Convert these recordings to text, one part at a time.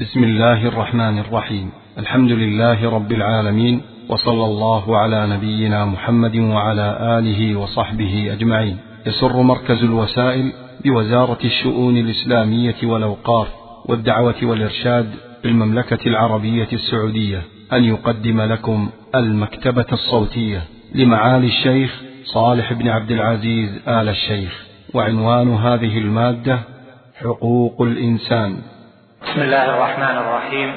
بسم الله الرحمن الرحيم. الحمد لله رب العالمين وصلى الله على نبينا محمد وعلى آله وصحبه أجمعين. يسر مركز الوسائل بوزارة الشؤون الإسلامية والأوقاف والدعوة والإرشاد بالمملكة العربية السعودية. أن يقدم لكم المكتبة الصوتية لمعالي الشيخ صالح بن عبد العزيز آل الشيخ. وعنوان هذه المادة حقوق الإنسان. بسم الله الرحمن الرحيم.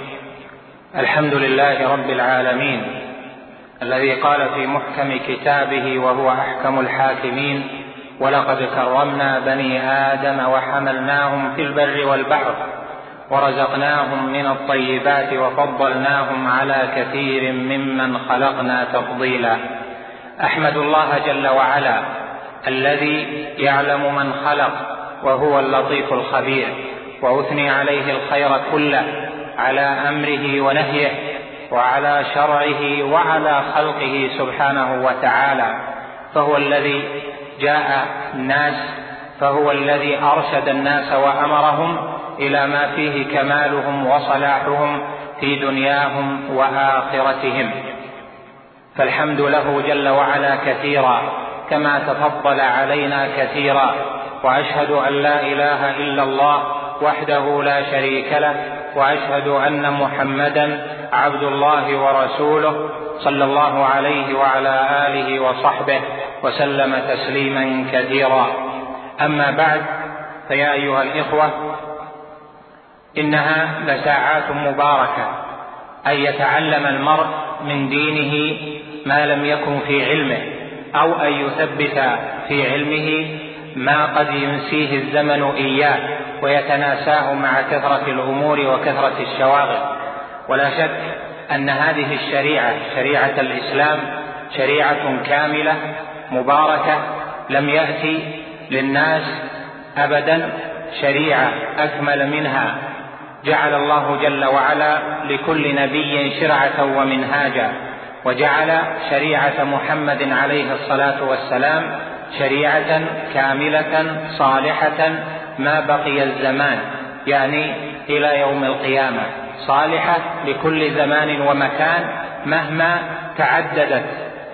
الحمد لله رب العالمين الذي قال في محكم كتابه وهو أحكم الحاكمين ولقد كرمنا بني آدم وحملناهم في البر والبحر ورزقناهم من الطيبات وفضلناهم على كثير ممن خلقنا تفضيلا. أحمد الله جل وعلا الذي يعلم من خلق وهو اللطيف الخبير. واثني عليه الخير كله على أمره ونهيه وعلى شرعه وعلى خلقه سبحانه وتعالى. فهو الذي جاء الناس فهو الذي أرشد الناس وأمرهم إلى ما فيه كمالهم وصلاحهم في دنياهم وآخرتهم. فالحمد له جل وعلا كثيرا كما تفضل علينا كثيرا. وأشهد أن لا إله إلا الله وحده لا شريك له وأشهد أن محمدا عبد الله ورسوله صلى الله عليه وعلى آله وصحبه وسلم تسليما كثيرا. أما بعد فيا أيها الإخوة إنها لساعات مباركة أن يتعلم المرء من دينه ما لم يكن في علمه أو أن يثبت في علمه ما قد ينسيه الزمن إياه. ويتناساه مع كثرة الأمور وكثرة الشواغل. ولا شك أن هذه الشريعة شريعة الإسلام شريعة كاملة مباركة لم يأتي للناس ابدا. شريعة أكمل منها. جعل الله جل وعلا لكل نبي شرعة ومنهاجا. وجعل شريعة محمد عليه الصلاة والسلام شريعة كاملة صالحة ما بقي الزمان يعني إلى يوم القيامة صالحة لكل زمان ومكان مهما تعددت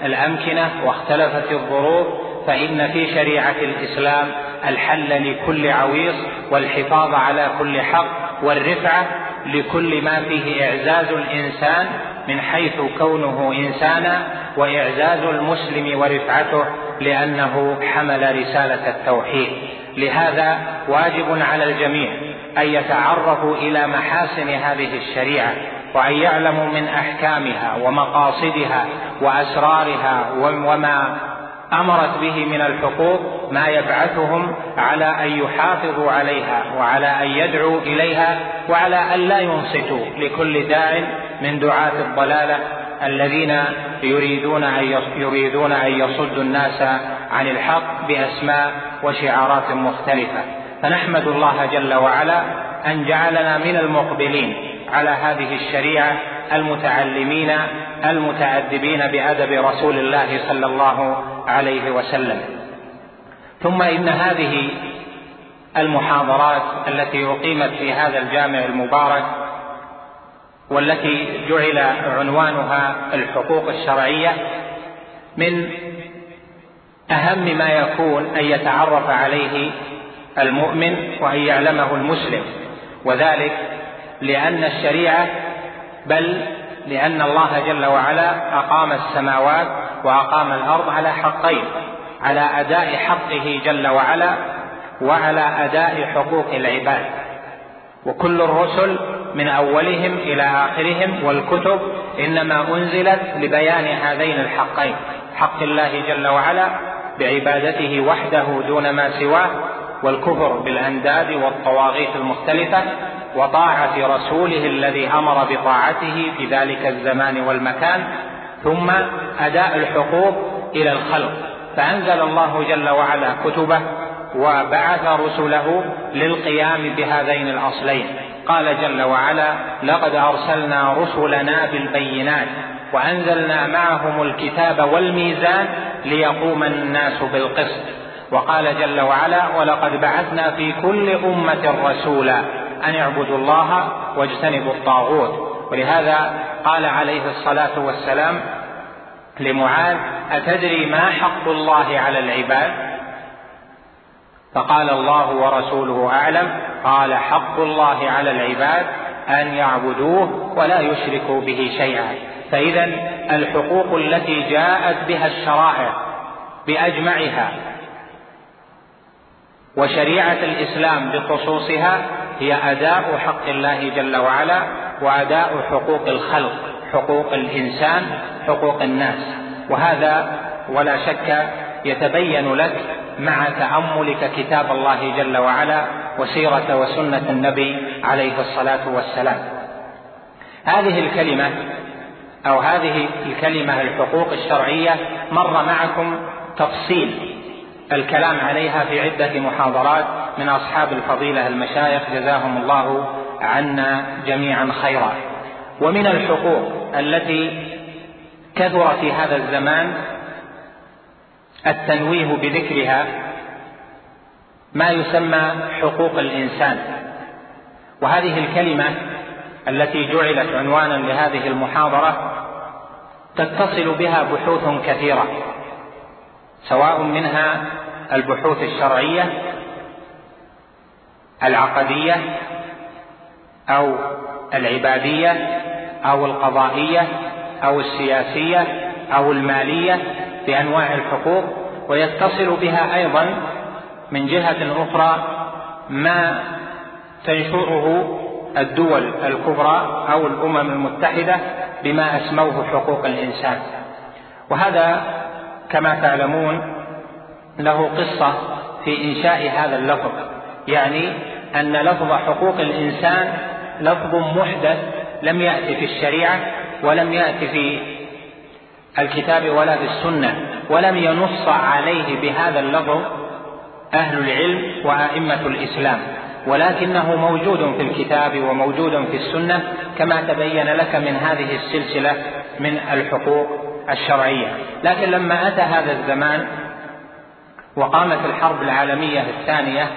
الأمكنة واختلفت الظروف فإن في شريعة الإسلام الحل لكل عويص والحفاظ على كل حق والرفعة لكل ما فيه إعزاز الإنسان من حيث كونه إنسانا وإعزاز المسلم ورفعته لأنه حمل رسالة التوحيد. لهذا واجب على الجميع أن يتعرفوا إلى محاسن هذه الشريعة وأن يعلموا من أحكامها ومقاصدها وأسرارها وما أمرت به من الحقوق ما يبعثهم على أن يحافظوا عليها وعلى أن يدعوا إليها وعلى أن لا ينصتوا لكل داع من دعاة الضلالة الذين يريدون أن يريدون أن يصدوا الناس عن الحق بأسماء وشعارات مختلفة. فنحمد الله جل وعلا أن جعلنا من المقبلين على هذه الشريعة المتعلمين المتأدبين بأدب رسول الله صلى الله عليه وسلم. ثم إن هذه المحاضرات التي أقيمت في هذا الجامع المبارك والتي جعل عنوانها الحقوق الشرعية من أهم ما يكون أن يتعرف عليه المؤمن وأن يعلمه المسلم وذلك لأن الشريعة بل لأن الله جل وعلا أقام السماوات وأقام الأرض على حقين على أداء حقه جل وعلا وعلى أداء حقوق العباد. وكل الرسل من أولهم إلى آخرهم والكتب إنما أنزلت لبيان هذين الحقين حق الله جل وعلا بعبادته وحده دون ما سواه والكفر بالأنداد والطواغيت المختلفة وطاعة رسوله الذي أمر بطاعته في ذلك الزمان والمكان ثم أداء الحقوق إلى الخلق. فأنزل الله جل وعلا كتبه وبعث رسله للقيام بهذين الأصلين. قال جل وعلا لقد أرسلنا رسلنا بالبينات وأنزلنا معهم الكتاب والميزان ليقوم الناس بالقسط. وقال جل وعلا ولقد بعثنا في كل أمة رسولا أن اعبدوا الله واجتنبوا الطاغوت. ولهذا قال عليه الصلاة والسلام لمعاذ أتدري ما حق الله على العباد؟ فقال الله ورسوله أعلم. قال حق الله على العباد أن يعبدوه ولا يشركوا به شيئا. فإذا الحقوق التي جاءت بها الشرائع بأجمعها وشريعة الإسلام بخصوصها هي أداء حق الله جل وعلا وأداء حقوق الخلق حقوق الإنسان حقوق الناس. وهذا ولا شك يتبين لك مع تأملك كتاب الله جل وعلا وسيرة وسنة النبي عليه الصلاة والسلام. هذه الكلمة أو هذه الكلمة الحقوق الشرعية مر معكم تفصيل الكلام عليها في عدة محاضرات من أصحاب الفضيلة المشايخ جزاهم الله عنا جميعا خيرا. ومن الحقوق التي كثر في هذا الزمان التنويه بذكرها ما يسمى حقوق الإنسان. وهذه الكلمة التي جعلت عنوانا لهذه المحاضرة تتصل بها بحوث كثيرة سواء منها البحوث الشرعية العقدية أو العبادية أو القضائية أو السياسية أو المالية بأنواع الحقوق ويتصل بها أيضا من جهة أخرى ما تنشره الدول الكبرى أو الأمم المتحدة بما أسموه حقوق الإنسان. وهذا كما تعلمون له قصة في إنشاء هذا اللفظ يعني أن لفظ حقوق الإنسان لفظ محدث لم يأتي في الشريعة ولم يأت في الكتاب ولا في السنة ولم ينص عليه بهذا اللفظ أهل العلم وأئمة الإسلام. ولكنه موجود في الكتاب وموجود في السنة كما تبين لك من هذه السلسلة من الحقوق الشرعية. لكن لما أتى هذا الزمان وقامت الحرب العالمية الثانية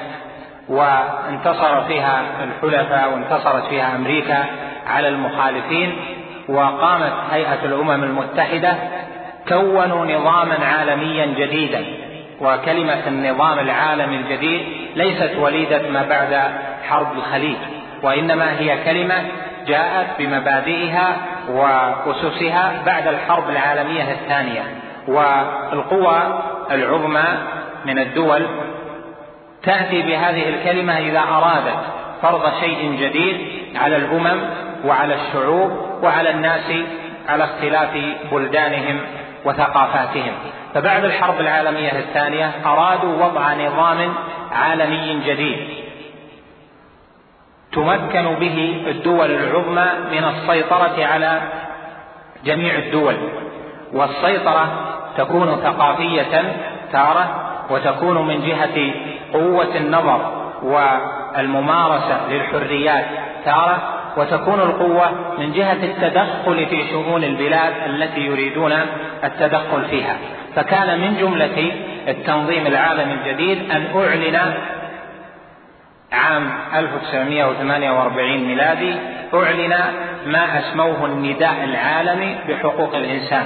وانتصر فيها الحلفاء وانتصرت فيها أمريكا على المخالفين وقامت هيئة الأمم المتحدة كونوا نظاما عالميا جديدا وكلمة النظام العالمي الجديد ليست وليدة ما بعد حرب الخليج وإنما هي كلمة جاءت بمبادئها وأسسها بعد الحرب العالمية الثانية. والقوى العظمى من الدول تأتي بهذه الكلمة إذا أرادت فرض شيء جديد على الأمم وعلى الشعوب وعلى الناس على اختلاف بلدانهم وثقافاتهم. فبعد الحرب العالمية الثانية أرادوا وضع نظام عالمي جديد تمكن به الدول العظمى من السيطرة على جميع الدول والسيطرة تكون ثقافية تارة وتكون من جهة قوة النظر والممارسة للحريات تارة وتكون القوة من جهة التدخل في شؤون البلاد التي يريدون التدخل فيها. فكان من جملة التنظيم العالمي الجديد أن أعلن عام 1948 ميلادي أعلن ما أسموه النداء العالمي بحقوق الإنسان.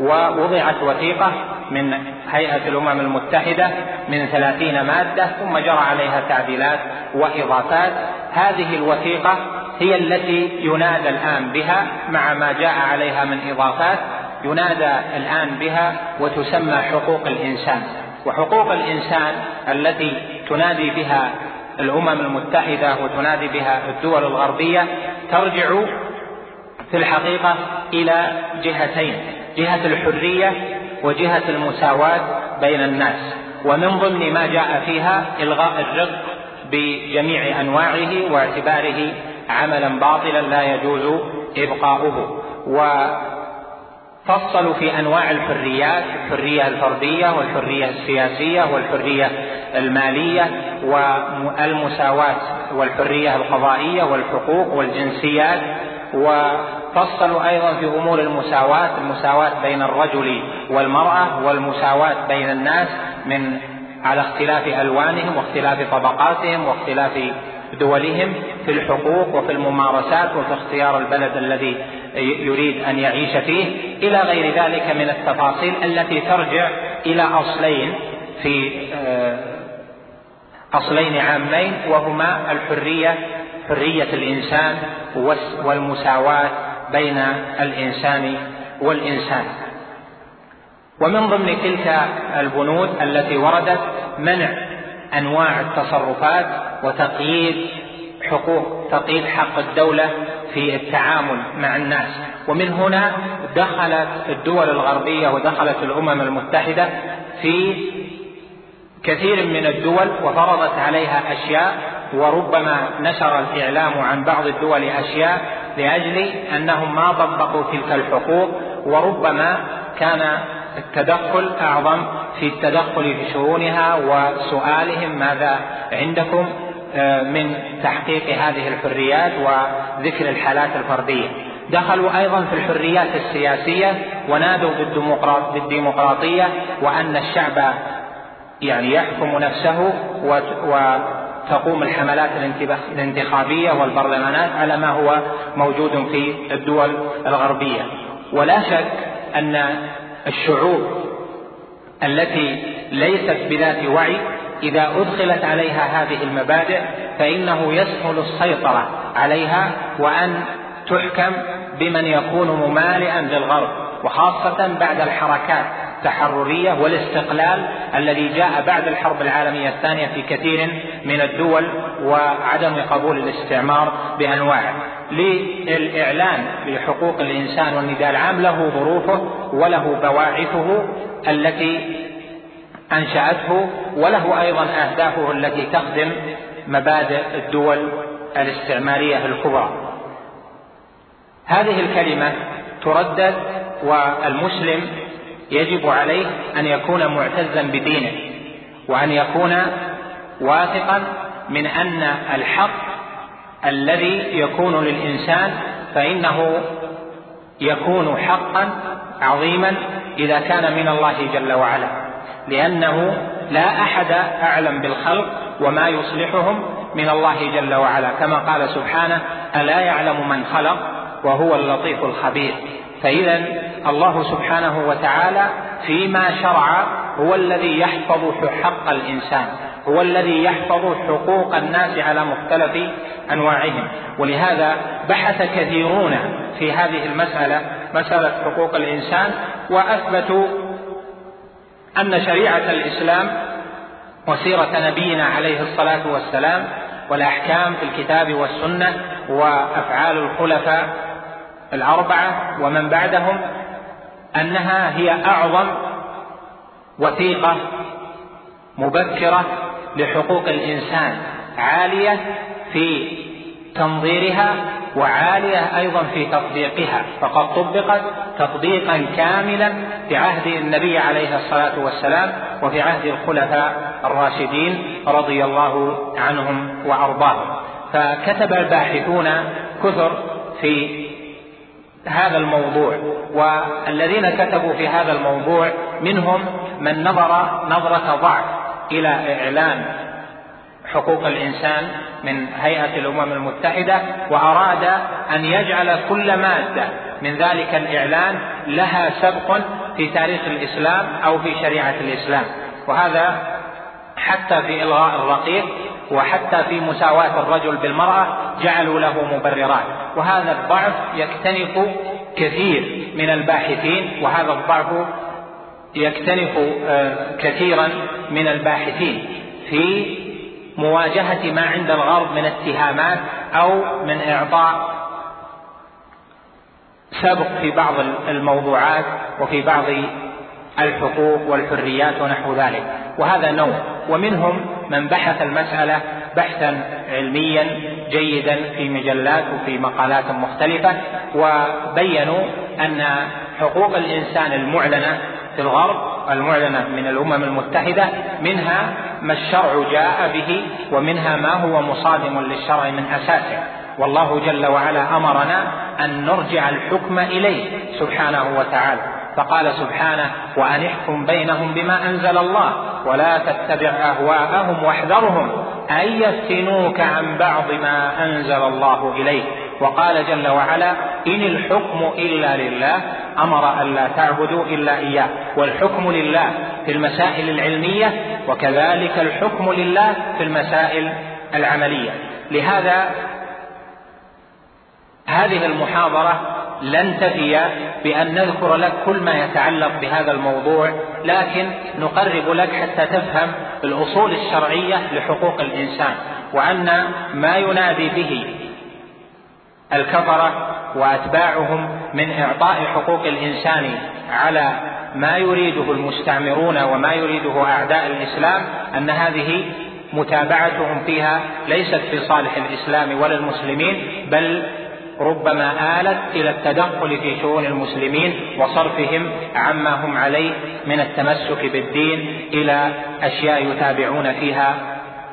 ووضعت وثيقة من هيئة الأمم المتحدة من ثلاثين مادة ثم جرى عليها تعديلات وإضافات. هذه الوثيقة هي التي ينادى الآن بها مع ما جاء عليها من إضافات ينادى الآن بها وتسمى حقوق الإنسان. وحقوق الإنسان التي تنادي بها الأمم المتحدة وتنادي بها الدول الغربية ترجع في الحقيقة إلى جهتين جهة الحرية وجهة المساواة بين الناس. ومن ضمن ما جاء فيها إلغاء الرق بجميع أنواعه واعتباره عملا باطلا لا يجوز إبقاؤه. وفصلوا في أنواع الحريات الحرية الفردية والحرية السياسية والحرية المالية والمساواة والحرية القضائية والحقوق والجنسيات. وفصلوا أيضا في أمور المساواة المساواة بين الرجل والمرأة والمساواة بين الناس من على اختلاف ألوانهم واختلاف طبقاتهم واختلاف دولهم في الحقوق وفي الممارسات وفي اختيار البلد الذي يريد أن يعيش فيه. إلى غير ذلك من التفاصيل التي ترجع إلى أصلين في آه، أصلين عامين وهما الحرية حرية الإنسان والمساواة بين الإنسان والإنسان. ومن ضمن تلك البنود التي وردت منع أنواع التصرفات وتقييد حقوق تقييد حق الدولة في التعامل مع الناس. ومن هنا دخلت الدول الغربية ودخلت الأمم المتحدة في كثير من الدول وفرضت عليها أشياء وربما نشر الإعلام عن بعض الدول أشياء لأجل أنهم ما طبقوا تلك الحقوق وربما كان التدخل أعظم في التدخل في شؤونها وسؤالهم ماذا عندكم آه، من تحقيق هذه الحريات وذكر الحالات الفردية. دخلوا أيضا في الحريات السياسية ونادوا بالديمقراطية وأن الشعب يعني يحكم نفسه وتقوم الحملات الانتخابية والبرلمانات على ما هو موجود في الدول الغربية. ولا شك أن الشعوب التي ليست بذات وعي إذا أدخلت عليها هذه المبادئ فإنه يسهل السيطرة عليها وأن تحكم بمن يكون ممالئا للغرب وخاصة بعد الحركات التحررية والاستقلال الذي جاء بعد الحرب العالمية الثانية في كثير من الدول وعدم قبول الاستعمار بأنواعه. للإعلان بحقوق الإنسان والنداء العام له ظروفه وله بواعثه التي أنشأته وله أيضا أهدافه التي تخدم مبادئ الدول الاستعمارية الكبرى. هذه الكلمة تردد والمسلم يجب عليه أن يكون معتزا بدينه وأن يكون واثقا من أن الحق الذي يكون للإنسان فإنه يكون حقا عظيما إذا كان من الله جل وعلا. لأنه لا أحد أعلم بالخلق وما يصلحهم من الله جل وعلا. كما قال سبحانه ألا يعلم من خلق وهو اللطيف الخبير. فاذا الله سبحانه وتعالى فيما شرع هو الذي يحفظ حق الإنسان. هو الذي يحفظ حقوق الناس على مختلف أنواعهم. ولهذا بحث كثيرون في هذه المسألة مسألة حقوق الإنسان وأثبتوا أن شريعة الإسلام وسيرة نبينا عليه الصلاة والسلام والأحكام في الكتاب والسنة وأفعال الخلفاء الأربعة ومن بعدهم أنها هي أعظم وثيقة مبكرة لحقوق الإنسان عالية في تنظيرها وعالية أيضا في تطبيقها. فقد طبقت تطبيقا كاملا في عهد النبي عليه الصلاة والسلام وفي عهد الخلفاء الراشدين رضي الله عنهم وأرضاهم. فكتب الباحثون كثر في هذا الموضوع والذين كتبوا في هذا الموضوع منهم من نظر نظرة ضعف إلى إعلان حقوق الإنسان من هيئة الأمم المتحدة وأراد أن يجعل كل مادة من ذلك الإعلان لها سبق في تاريخ الإسلام أو في شريعة الإسلام. وهذا حتى في إلغاء الرقيق وحتى في مساواة الرجل بالمرأة جعلوا له مبررات. وهذا الضعف يكتنف كثير من الباحثين وهذا الضعف يكتنف آه، كثيرا من الباحثين في مواجهة ما عند الغرب من اتهامات أو من إعطاء سبق في بعض الموضوعات وفي بعض الحقوق والحريات ونحو ذلك. وهذا نوع. ومنهم من بحث المسألة بحثا علميا جيدا في مجلات وفي مقالات مختلفة وبينوا أن حقوق الإنسان المعلنة في الغرب المعلنة من الأمم المتحدة منها ما الشرع جاء به ومنها ما هو مصادم للشرع من أساسه. والله جل وعلا أمرنا أن نرجع الحكم إليه سبحانه وتعالى. فقال سبحانه وأن احكم بينهم بما أنزل الله ولا تتبع أهواءهم واحذرهم أن يفتنوك عن بعض ما أنزل الله إليك. وقال جل وعلا إن الحكم إلا لله أمر أن لا تعبدوا إلا إياه. والحكم لله في المسائل العلمية وكذلك الحكم لله في المسائل العملية. لهذا هذه المحاضرة لن تفي بأن نذكر لك كل ما يتعلق بهذا الموضوع لكن نقرب لك حتى تفهم الأصول الشرعية لحقوق الإنسان وأن ما ينادي به الكفرة وأتباعهم من إعطاء حقوق الإنسان على ما يريده المستعمرون وما يريده أعداء الإسلام أن هذه متابعتهم فيها ليست في صالح الإسلام ولا المسلمين بل ربما آلت إلى التدخل في شؤون المسلمين وصرفهم عما هم عليه من التمسك بالدين إلى أشياء يتابعون فيها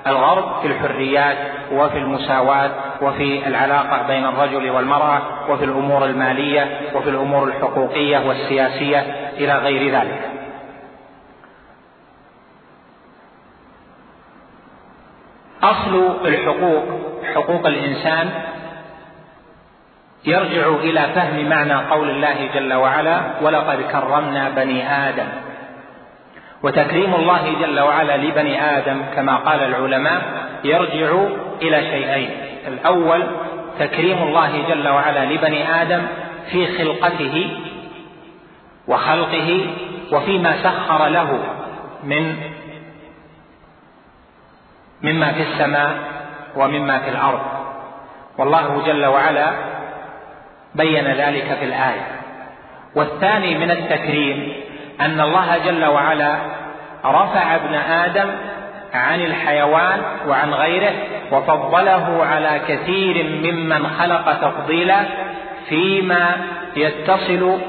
الغرب في الحريات وفي المساواة وفي العلاقة بين الرجل والمرأة وفي الأمور المالية وفي الأمور الحقوقية والسياسية إلى غير ذلك. أصل الحقوق حقوق الإنسان يرجع إلى فهم معنى قول الله جل وعلا ولقد كرمنا بني آدم وتكريم الله جل وعلا لبني آدم كما قال العلماء يرجع إلى شيئين. الأول تكريم الله جل وعلا لبني آدم في خلقته وخلقه وفيما سخر له من مما في السماء ومما في الأرض. والله جل وعلا بين ذلك في الآية. والثاني من التكريم أن الله جل وعلا رفع ابن آدم عن الحيوان وعن غيره وفضله على كثير ممن خلق تفضيلا فيما يتصل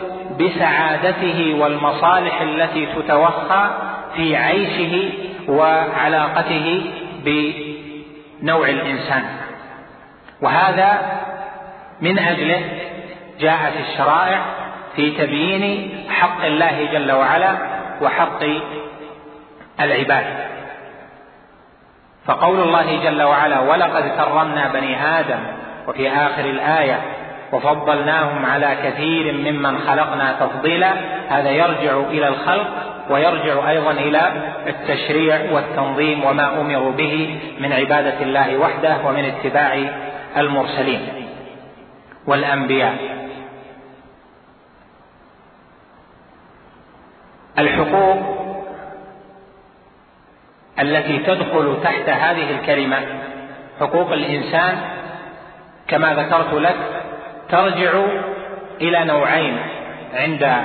بسعادته والمصالح التي تتوخى في عيشه وعلاقته بنوع الإنسان. وهذا من أجله جاءت الشرائع في تبيين حق الله جل وعلا وحق العباد. فقول الله جل وعلا ولقد كرمنا بني آدم وفي آخر الآية وفضلناهم على كثير ممن خلقنا تفضيلا هذا يرجع إلى الخلق ويرجع أيضا إلى التشريع والتنظيم وما أمروا به من عبادة الله وحده ومن اتباع المرسلين والأنبياء. الحقوق التي تدخل تحت هذه الكلمة. حقوق الإنسان كما ذكرت لك ترجع إلى نوعين عند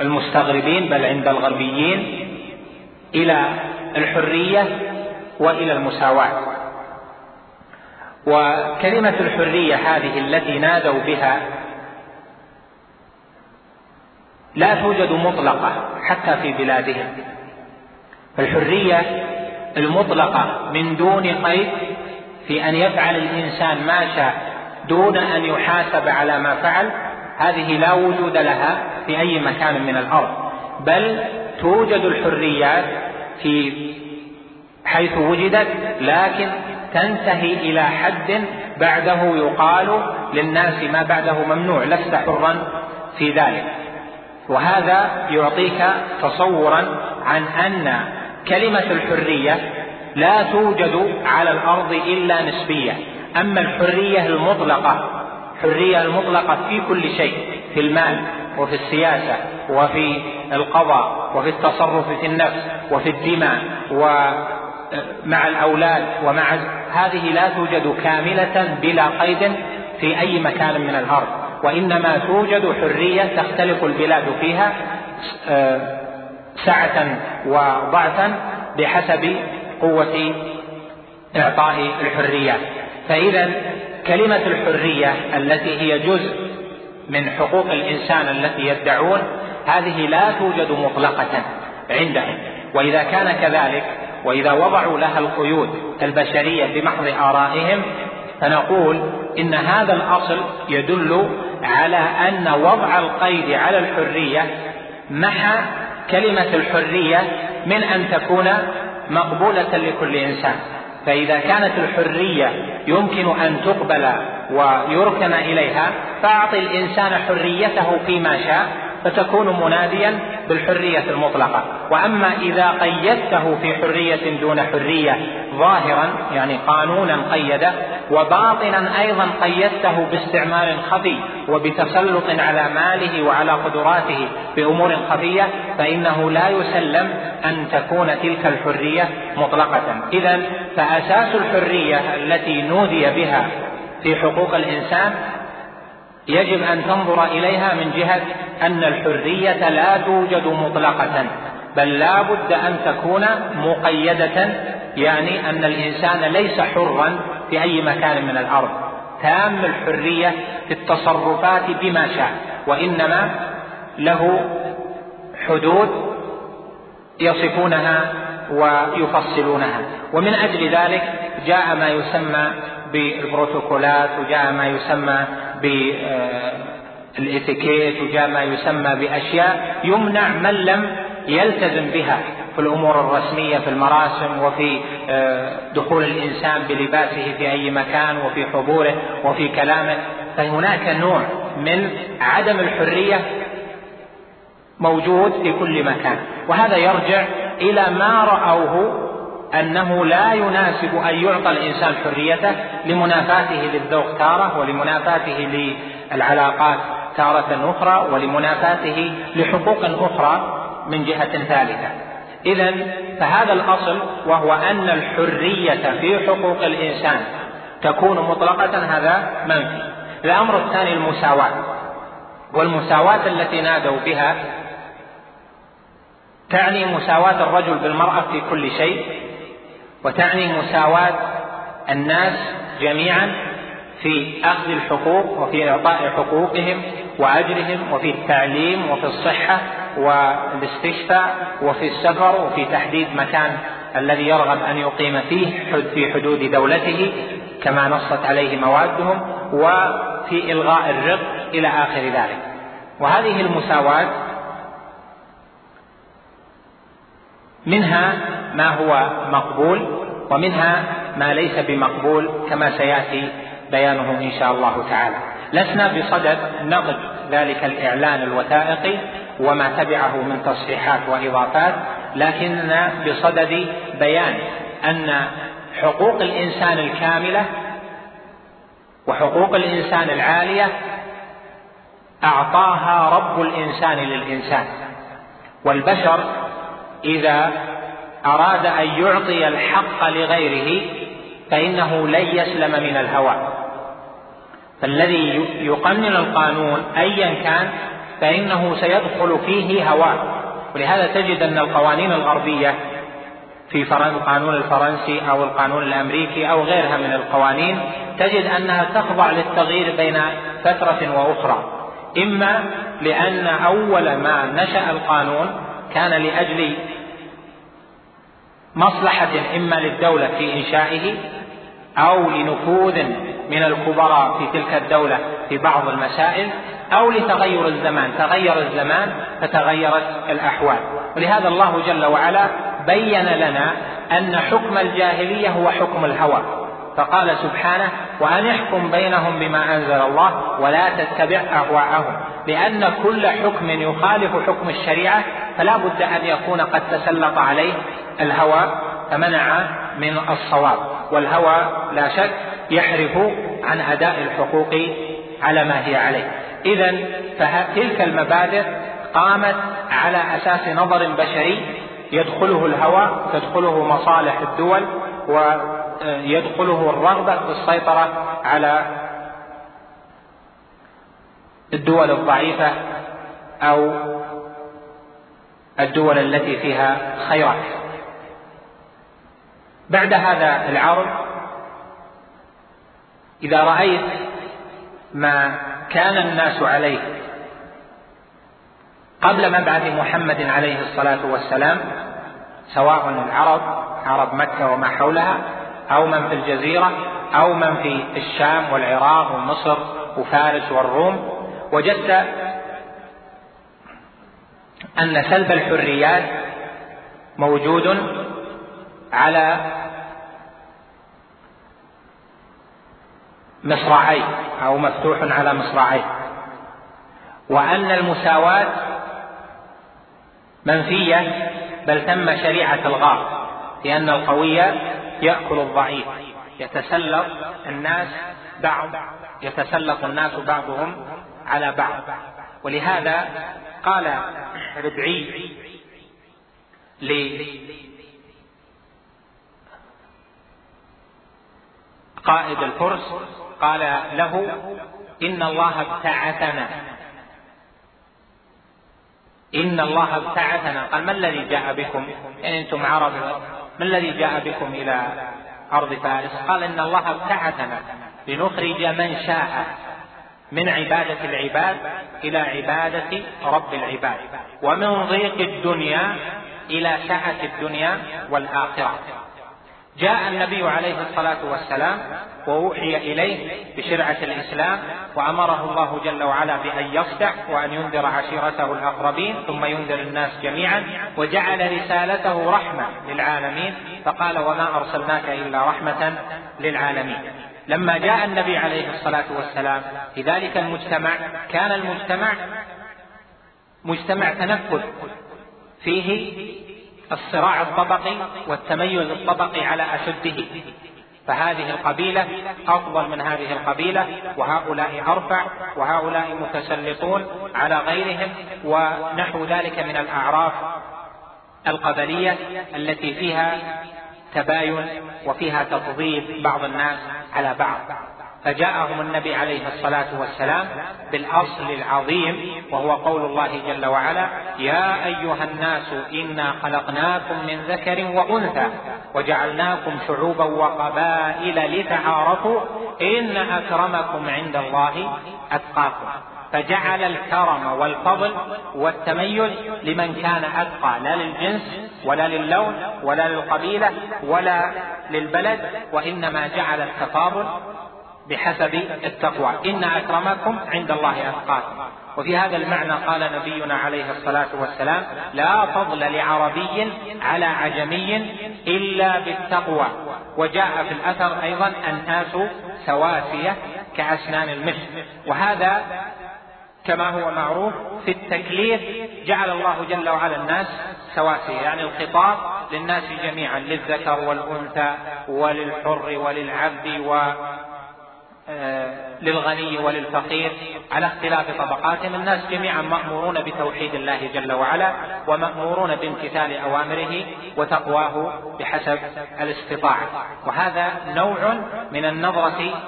المستغربين بل عند الغربيين إلى الحرية وإلى المساواة. وكلمة الحرية هذه التي نادوا بها لا توجد مطلقة حتى في بلادهم. الحرية المطلقة من دون قيد في أن يفعل الإنسان ما شاء دون أن يحاسب على ما فعل هذه لا وجود لها في أي مكان من الأرض. بل توجد الحريات في حيث وجدت لكن تنتهي إلى حد بعده يقال للناس ما بعده ممنوع لست حرا في ذلك. وهذا يعطيك تصورا عن أن كلمة الحرية لا توجد على الأرض إلا نسبية. أما الحرية المطلقة الحريه المطلقة في كل شيء في المال وفي السياسة وفي القضاء وفي التصرف في النفس وفي الدماء ومع الأولاد ومع هذه لا توجد كاملة بلا قيد في أي مكان من الأرض. وإنما توجد حرية تختلف البلاد فيها آه، سعة وضعفا بحسب قوة إعطاء الحريات فإذا كلمة الحرية التي هي جزء من حقوق الإنسان التي يدعون هذه لا توجد مطلقة عندهم. وإذا كان كذلك وإذا وضعوا لها القيود البشرية بمحض آرائهم فنقول إن هذا الأصل يدل على أن وضع القيد على الحرية محى كلمة الحرية من أن تكون مقبولة لكل إنسان. فإذا كانت الحرية يمكن أن تقبل ويركن إليها فأعطي الإنسان حريته فيما شاء فتكون مناديا بالحرية المطلقة. وأما إذا قيدته في حرية دون حرية ظاهرا يعني قانونا قيده وباطنا أيضا قيدته باستعمار خفي وبتسلط على ماله وعلى قدراته بأمور خفية فإنه لا يسلم أن تكون تلك الحرية مطلقة. إذا فأساس الحرية التي نودي بها في حقوق الإنسان يجب أن تنظر إليها من جهة أن الحرية لا توجد مطلقة بل لا بد أن تكون مقيدة يعني أن الإنسان ليس حرا في أي مكان من الأرض. تام الحرية في التصرفات بما شاء وإنما له حدود يصفونها ويفصلونها. ومن أجل ذلك جاء ما يسمى بالبروتوكولات وجاء ما يسمى بالإتيكيت وجاء ما يسمى بأشياء يمنع من لم يلتزم بها في الأمور الرسمية في المراسم وفي آه، دخول الإنسان بلباسه في أي مكان وفي حضوره وفي كلامه. فهناك نوع من عدم الحرية موجود في كل مكان. وهذا يرجع إلى ما رأوه أنه لا يناسب أن يعطى الإنسان حريته لمنافاته للذوق تارة ولمنافاته للعلاقات تارة أخرى ولمنافاته لحقوق أخرى من جهة ثالثة. إذا فهذا الأصل وهو أن الحرية في حقوق الإنسان تكون مطلقة هذا منفي. الأمر الثاني المساواة. والمساواة التي نادوا بها تعني مساواة الرجل بالمرأة في كل شيء وتعني مساواة الناس جميعا في أخذ الحقوق وفي إعطاء حقوقهم وأجرهم وفي التعليم وفي الصحة والاستشفاء وفي السفر وفي تحديد مكان الذي يرغب أن يقيم فيه في حدود دولته كما نصت عليه موادهم وفي إلغاء الرق إلى آخر ذلك. وهذه المساواة منها ما هو مقبول ومنها ما ليس بمقبول كما سيأتي بيانه إن شاء الله تعالى. لسنا بصدد نقد ذلك الإعلان الوثائقي وما تبعه من تصحيحات وإضافات لكننا بصدد بيان أن حقوق الإنسان الكاملة وحقوق الإنسان العالية أعطاها رب الإنسان للإنسان. والبشر إذا أراد أن يعطي الحق لغيره فإنه لن يسلم من الهوى. فالذي يقنن القانون ايا كان فإنه سيدخل فيه هواه ولهذا تجد أن القوانين الغربية في القانون الفرنسي أو القانون الأمريكي أو غيرها من القوانين تجد أنها تخضع للتغيير بين فترة وأخرى. إما لأن أول ما نشأ القانون كان لأجل مصلحة إما للدولة في إنشائه أو لنفوذ من الكبراء في تلك الدولة في بعض المسائل أو لتغير الزمان. تغير الزمان فتغيرت الأحوال. ولهذا الله جل وعلا بين لنا أن حكم الجاهلية هو حكم الهوى. فقال سبحانه وأن احكم بينهم بما أنزل الله ولا تتبع أهواءهم. لأن كل حكم يخالف حكم الشريعة فلا بد أن يكون قد تسلط عليه الهوى فمنع من الصواب والهوى لا شك يحرف عن أداء الحقوق على ما هي عليه. إذا فتلك المبادئ قامت على أساس نظر بشري يدخله الهوى تدخله مصالح الدول ويدخله الرغبة في السيطرة على الدول الضعيفة أو الدول التي فيها خيرات. بعد هذا العرض إذا رأيت ما كان الناس عليه قبل مبعث محمد عليه الصلاة والسلام سواء العرب عرب مكة وما حولها أو من في الجزيرة أو من في الشام والعراق ومصر وفارس والروم وجدت أن سلب الحريات موجود على مصراعيه أو مفتوح على مصراعيه. وأن المساواة منفية بل تم شريعة الغار لأن القوي يأكل الضعيف يتسلط الناس بعض يتسلط الناس بعضهم على بعض. ولهذا قال ربعي لقائد الفرس قال له إن الله ابتعثنا. إن الله ابتعثنا. قال ما الذي جاء بكم؟ يعني أنتم عرب. ما الذي جاء بكم إلى أرض فارس؟ قال إن الله ابتعثنا لنخرج من شاء من عبادة العباد إلى عبادة رب العباد ومن ضيق الدنيا إلى سعة الدنيا والآخرة. جاء النبي عليه الصلاة والسلام وأوحي إليه بشرعة الإسلام وأمره الله جل وعلا بأن يصدع وأن ينذر عشيرته الأقربين ثم ينذر الناس جميعا وجعل رسالته رحمة للعالمين فقال وما أرسلناك إلا رحمة للعالمين. لما جاء النبي عليه الصلاة والسلام في ذلك المجتمع كان المجتمع مجتمع تنفذ فيه الصراع الطبقي والتميز الطبقي على أشده. فهذه القبيلة أفضل من هذه القبيلة وهؤلاء أرفع وهؤلاء متسلطون على غيرهم ونحو ذلك من الأعراف القبلية التي فيها تباين وفيها تفضيل بعض الناس على بعض. فجاءهم النبي عليه الصلاة والسلام بالأصل العظيم وهو قول الله جل وعلا يا أيها الناس إنا خلقناكم من ذكر وأنثى وجعلناكم شعوبا وقبائل لتعارفوا إن أكرمكم عند الله أتقاكم. فجعل الكرم والفضل والتميز لمن كان أتقى لا للجنس ولا للون ولا للقبيلة ولا للبلد وإنما جعل التفاضل بحسب التقوى. إن أكرمكم عند الله أتقاكم. وفي هذا المعنى قال نبينا عليه الصلاة والسلام لا فضل لعربي على عجمي إلا بالتقوى. وجاء في الأثر أيضا الناس سواسية كأسنان المشط وهذا كما هو معروف في التكليف جعل الله جل وعلا الناس سواسية. يعني الخطاب للناس جميعا للذكر والأنثى وللحر وللعبد و للغني وللفقير على اختلاف طبقاتهم الناس جميعا مأمورون بتوحيد الله جل وعلا ومأمورون بامتثال أوامره وتقواه بحسب الاستطاعة. وهذا نوع من النظرة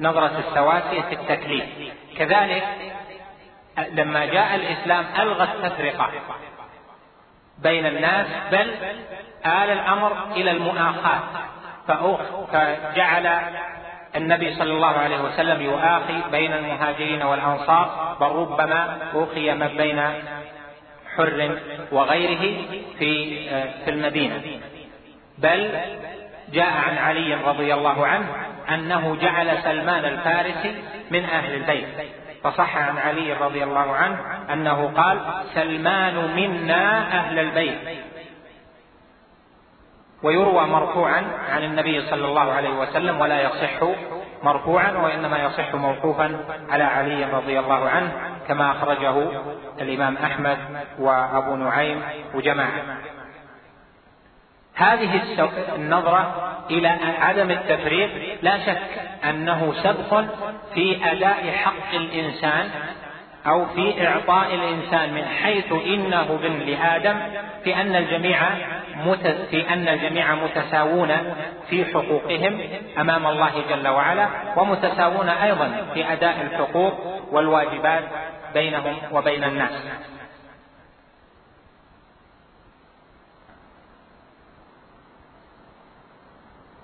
نظرة السواسية في التكليف. كذلك لما جاء الإسلام ألغى التفرقة بين الناس بل آل الأمر إلى المؤاخاة. فجعل النبي صلى الله عليه وسلم يؤاخي بين المهاجرين والأنصار بل ربما أوخي ما بين حر وغيره في في المدينة. بل جاء عن علي رضي الله عنه أنه جعل سلمان الفارسي من أهل البيت. فصح عن علي رضي الله عنه أنه قال سلمان منا أهل البيت. ويروى مرفوعا عن النبي صلى الله عليه وسلم ولا يصح مرفوعا وإنما يصح موقوفا على علي رضي الله عنه كما أخرجه الإمام أحمد وأبو نعيم وجماعة. هذه النظرة إلى عدم التفريق لا شك أنه سبق في أداء حق الإنسان أو في إعطاء الإنسان من حيث إنه ابن لآدم في أن الجميع في أن الجميع متساوون في حقوقهم أمام الله جل وعلا ومتساوون أيضا في أداء الحقوق والواجبات بينهم وبين الناس.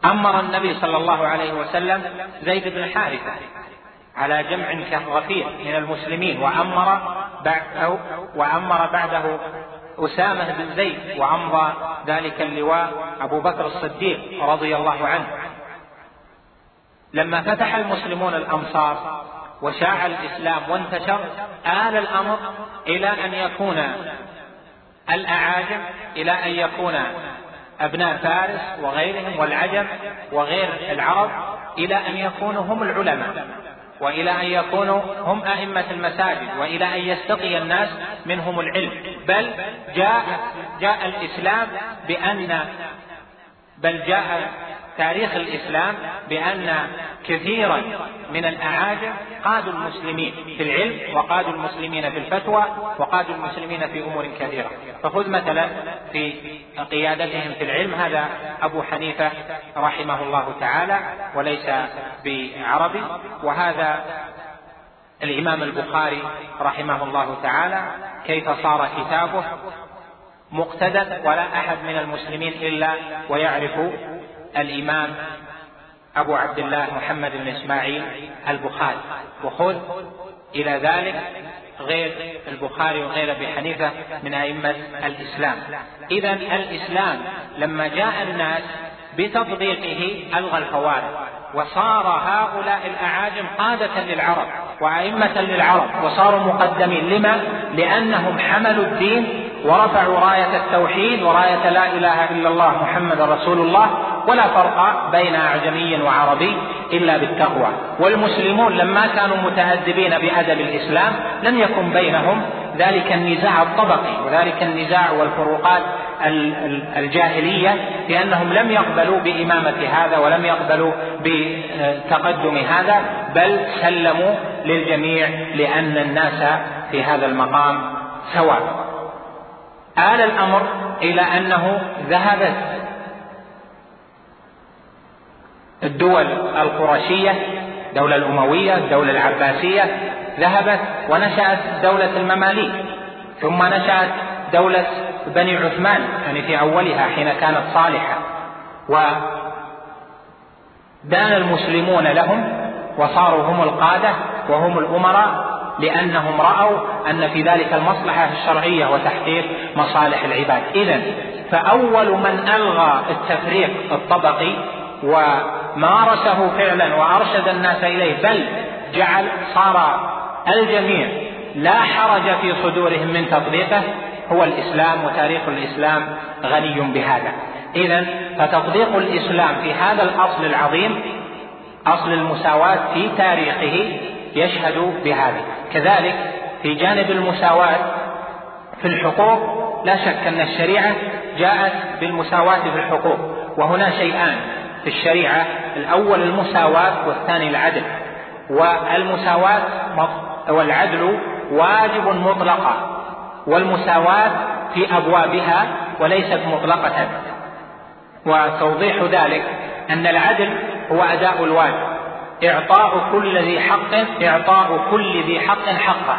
أمر النبي صلى الله عليه وسلم زيد بن حارثة على جمع كغفير من المسلمين وأمر بعده وأمر بعده أسامة بن زيد وأمضى ذلك اللواء أبو بكر الصديق رضي الله عنه. لما فتح المسلمون الأمصار وشاع الإسلام وانتشر آل الأمر إلى أن يكون الأعاجم إلى أن يكون أبناء فارس وغيرهم والعجم وغير العرب إلى أن يكونوا هم العلماء. وإلى أن يكونوا هم أئمة المساجد وإلى أن يستقي الناس منهم العلم. بل جاء جاء الإسلام بان بل جاء تاريخ الإسلام بأن كثيرا من الأعاجم قادوا المسلمين في العلم وقادوا المسلمين في الفتوى وقادوا المسلمين في أمور كثيره فخذ مثلا في قيادتهم في العلم هذا أبو حنيفة رحمه الله تعالى وليس بعربي وهذا الإمام البخاري رحمه الله تعالى كيف صار كتابه مقتدى ولا أحد من المسلمين إلا ويعرف الإمام أبو عبد الله محمد بن إسماعيل البخاري. وخذ إلى ذلك غير البخاري وغير أبي حنيفة من أئمة الإسلام. اذا الإسلام لما جاء الناس بتطبيقه ألغى الفوارق وصار هؤلاء الأعاجم قادة للعرب وأئمة للعرب وصاروا مقدمين. لما؟ لأنهم حملوا الدين ورفعوا راية التوحيد وراية لا إله إلا الله محمد رسول الله ولا فرق بين أعجمي وعربي إلا بالتقوى. والمسلمون لما كانوا متأدبين بأدب الإسلام لم يكن بينهم. ذلك النزاع الطبقي وذلك النزاع والفروقات الجاهلية لأنهم لم يقبلوا بإمامة هذا ولم يقبلوا بتقدم هذا بل سلموا للجميع لأن الناس في هذا المقام سواء. آل الأمر إلى أنه ذهبت الدول القرشية الدولة الأموية الدولة العباسية ذهبت ونشأت دولة المماليك ثم نشأت دولة بني عثمان يعني في أولها حين كانت صالحة. ودان المسلمون لهم وصاروا هم القادة وهم الأمراء لأنهم رأوا أن في ذلك المصلحة الشرعية وتحقيق مصالح العباد. إذا فأول من ألغى التفريق الطبقي ومارسه فعلا وأرشد الناس إليه بل جعل صار الجميع لا حرج في صدورهم من تطبيقه هو الإسلام وتاريخ الإسلام غني بهذا. إذا فتطبيق الإسلام في هذا الأصل العظيم أصل المساواة في تاريخه يشهد بهذا. كذلك في جانب المساواة في الحقوق لا شك أن الشريعة جاءت بالمساواة في الحقوق وهنا شيئان. في الشريعة الأول المساواة والثاني العدل. والمساواة والعدل واجب مطلقا والمساواة في أبوابها وليست مطلقة. وتوضيح ذلك أن العدل هو أداء الواجب. إعطاء كل ذي حق إعطاء كل ذي حق حقه.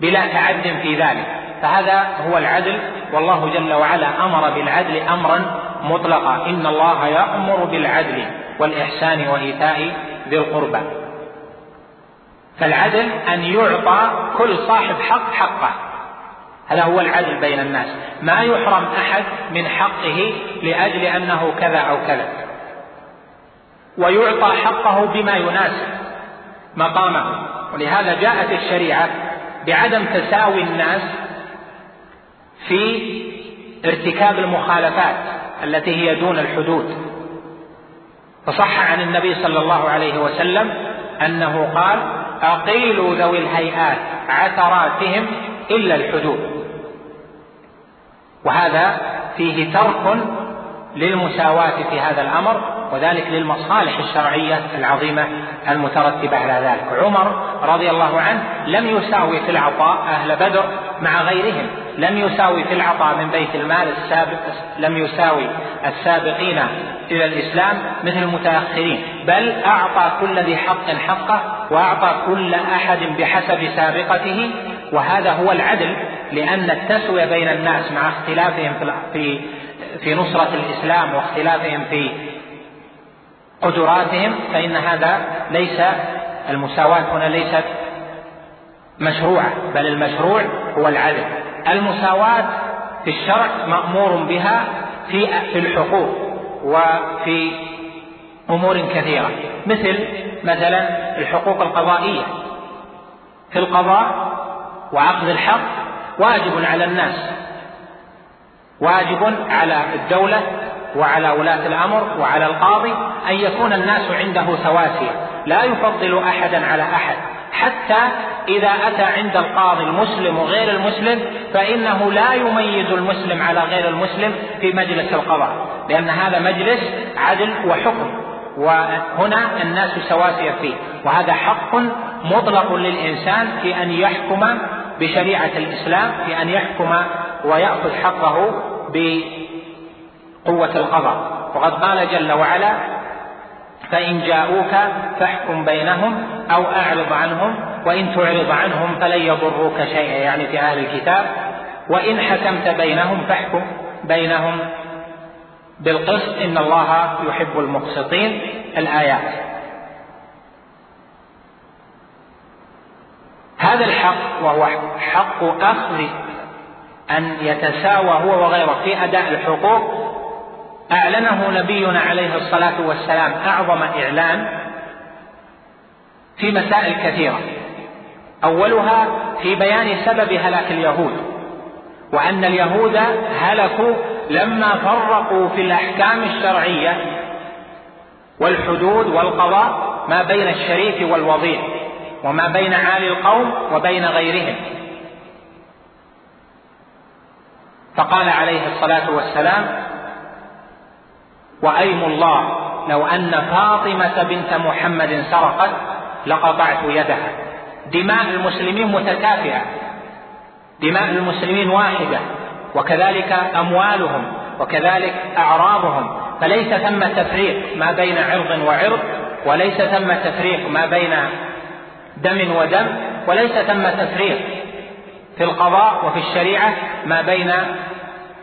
بلا تعد في ذلك. فهذا هو العدل والله جل وعلا أمر بالعدل أمرا مطلقا إن الله يأمر بالعدل والإحسان وإيتاء ذي القربى. فالعدل أن يعطى كل صاحب حق حقه. هذا هو العدل بين الناس. ما يحرم أحد من حقه لأجل أنه كذا أو كذا. ويعطى حقه بما يناسب مقامه. ولهذا جاءت الشريعة بعدم تساوي الناس في ارتكاب المخالفات. التي هي دون الحدود. فصح عن النبي صلى الله عليه وسلم أنه قال أقيلوا ذوي الهيئات عثراتهم إلا الحدود. وهذا فيه ترك للمساواة في هذا الأمر وذلك للمصالح الشرعية العظيمة المترتبة على ذلك. عمر رضي الله عنه لم يساوي في العطاء أهل بدر مع غيرهم. لم يساوي في العطاء من بيت المال السابق لم يساوي السابقين إلى الإسلام مثل المتأخرين بل أعطى كل ذي حق حقه وأعطى كل أحد بحسب سابقته. وهذا هو العدل لأن التسوية بين الناس مع اختلافهم في في نصرة الإسلام واختلافهم في قدراتهم فإن هذا ليس المساواة هنا ليست مشروعة بل المشروع هو العدل. المساواة في الشرع مأمور بها في الحقوق وفي أمور كثيرة. مثل مثلا الحقوق القضائية. في القضاء وعقد الحق واجب على الناس واجب على الدولة وعلى ولاة الأمر وعلى القاضي أن يكون الناس عنده سواسية. لا يفضل أحدا على أحد. حتى إذا أتى عند القاضي المسلم وغير المسلم فإنه لا يميز المسلم على غير المسلم في مجلس القضاء. لأن هذا مجلس عدل وحكم. وهنا الناس سواسية فيه. وهذا حق مطلق للإنسان في أن يحكم بشريعة الإسلام في أن يحكم ويأخذ حقه بقوة القضاء. وقد قال جل وعلا فإن جاءوك فاحكم بينهم أو أعرض عنهم وإن تعرض عنهم فلن يضروك شيئا. يعني في أهل الكتاب وإن حكمت بينهم فاحكم بينهم بالقسط إن الله يحب المقسطين. الآيات. هذا الحق وهو حق أخذ أن يتساوى هو وغيره في أداء الحقوق أعلنه نبينا عليه الصلاة والسلام أعظم إعلان في مسائل كثيرة. أولها في بيان سبب هلاك اليهود وأن اليهود هلكوا لما فرقوا في الأحكام الشرعية والحدود والقضاء ما بين الشريف والوضيع وما بين عالي القوم وبين غيرهم. فقال عليه الصلاة والسلام وأيم الله. لو أن فاطمة بنت محمد سرقت لقطعت يدها. دماء المسلمين متكافئة. دماء المسلمين واحدة. وكذلك أموالهم وكذلك أعراضهم. فليس ثم تفريق ما بين عرض وعرض وليس ثم تفريق ما بين دم ودم وليس ثم تفريق في القضاء وفي الشريعة ما بين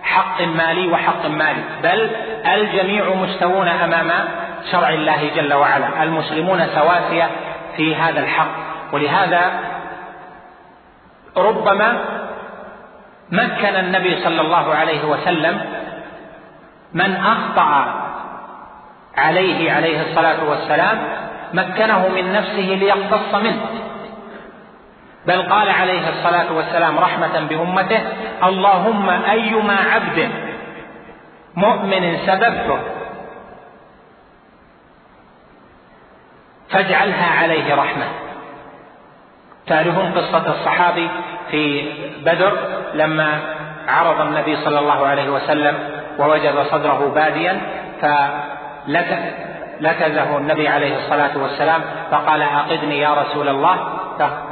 حق مالي وحق مالي. بل الجميع مستوون أمام شرع الله جل وعلا. المسلمون سواسية في هذا الحق. ولهذا ربما مكن النبي صلى الله عليه وسلم من أخطأ عليه عليه الصلاة والسلام مكنه من نفسه ليقتص منه. بل قال عليه الصلاة والسلام رحمة بأمته اللهم أيما عبد مؤمن سببته. فاجعلها عليه رحمة. تعرفون قصة الصحابي في بدر لما عرض النبي صلى الله عليه وسلم ووجد صدره باديا فلكزه النبي عليه الصلاة والسلام فقال اقدني يا رسول الله.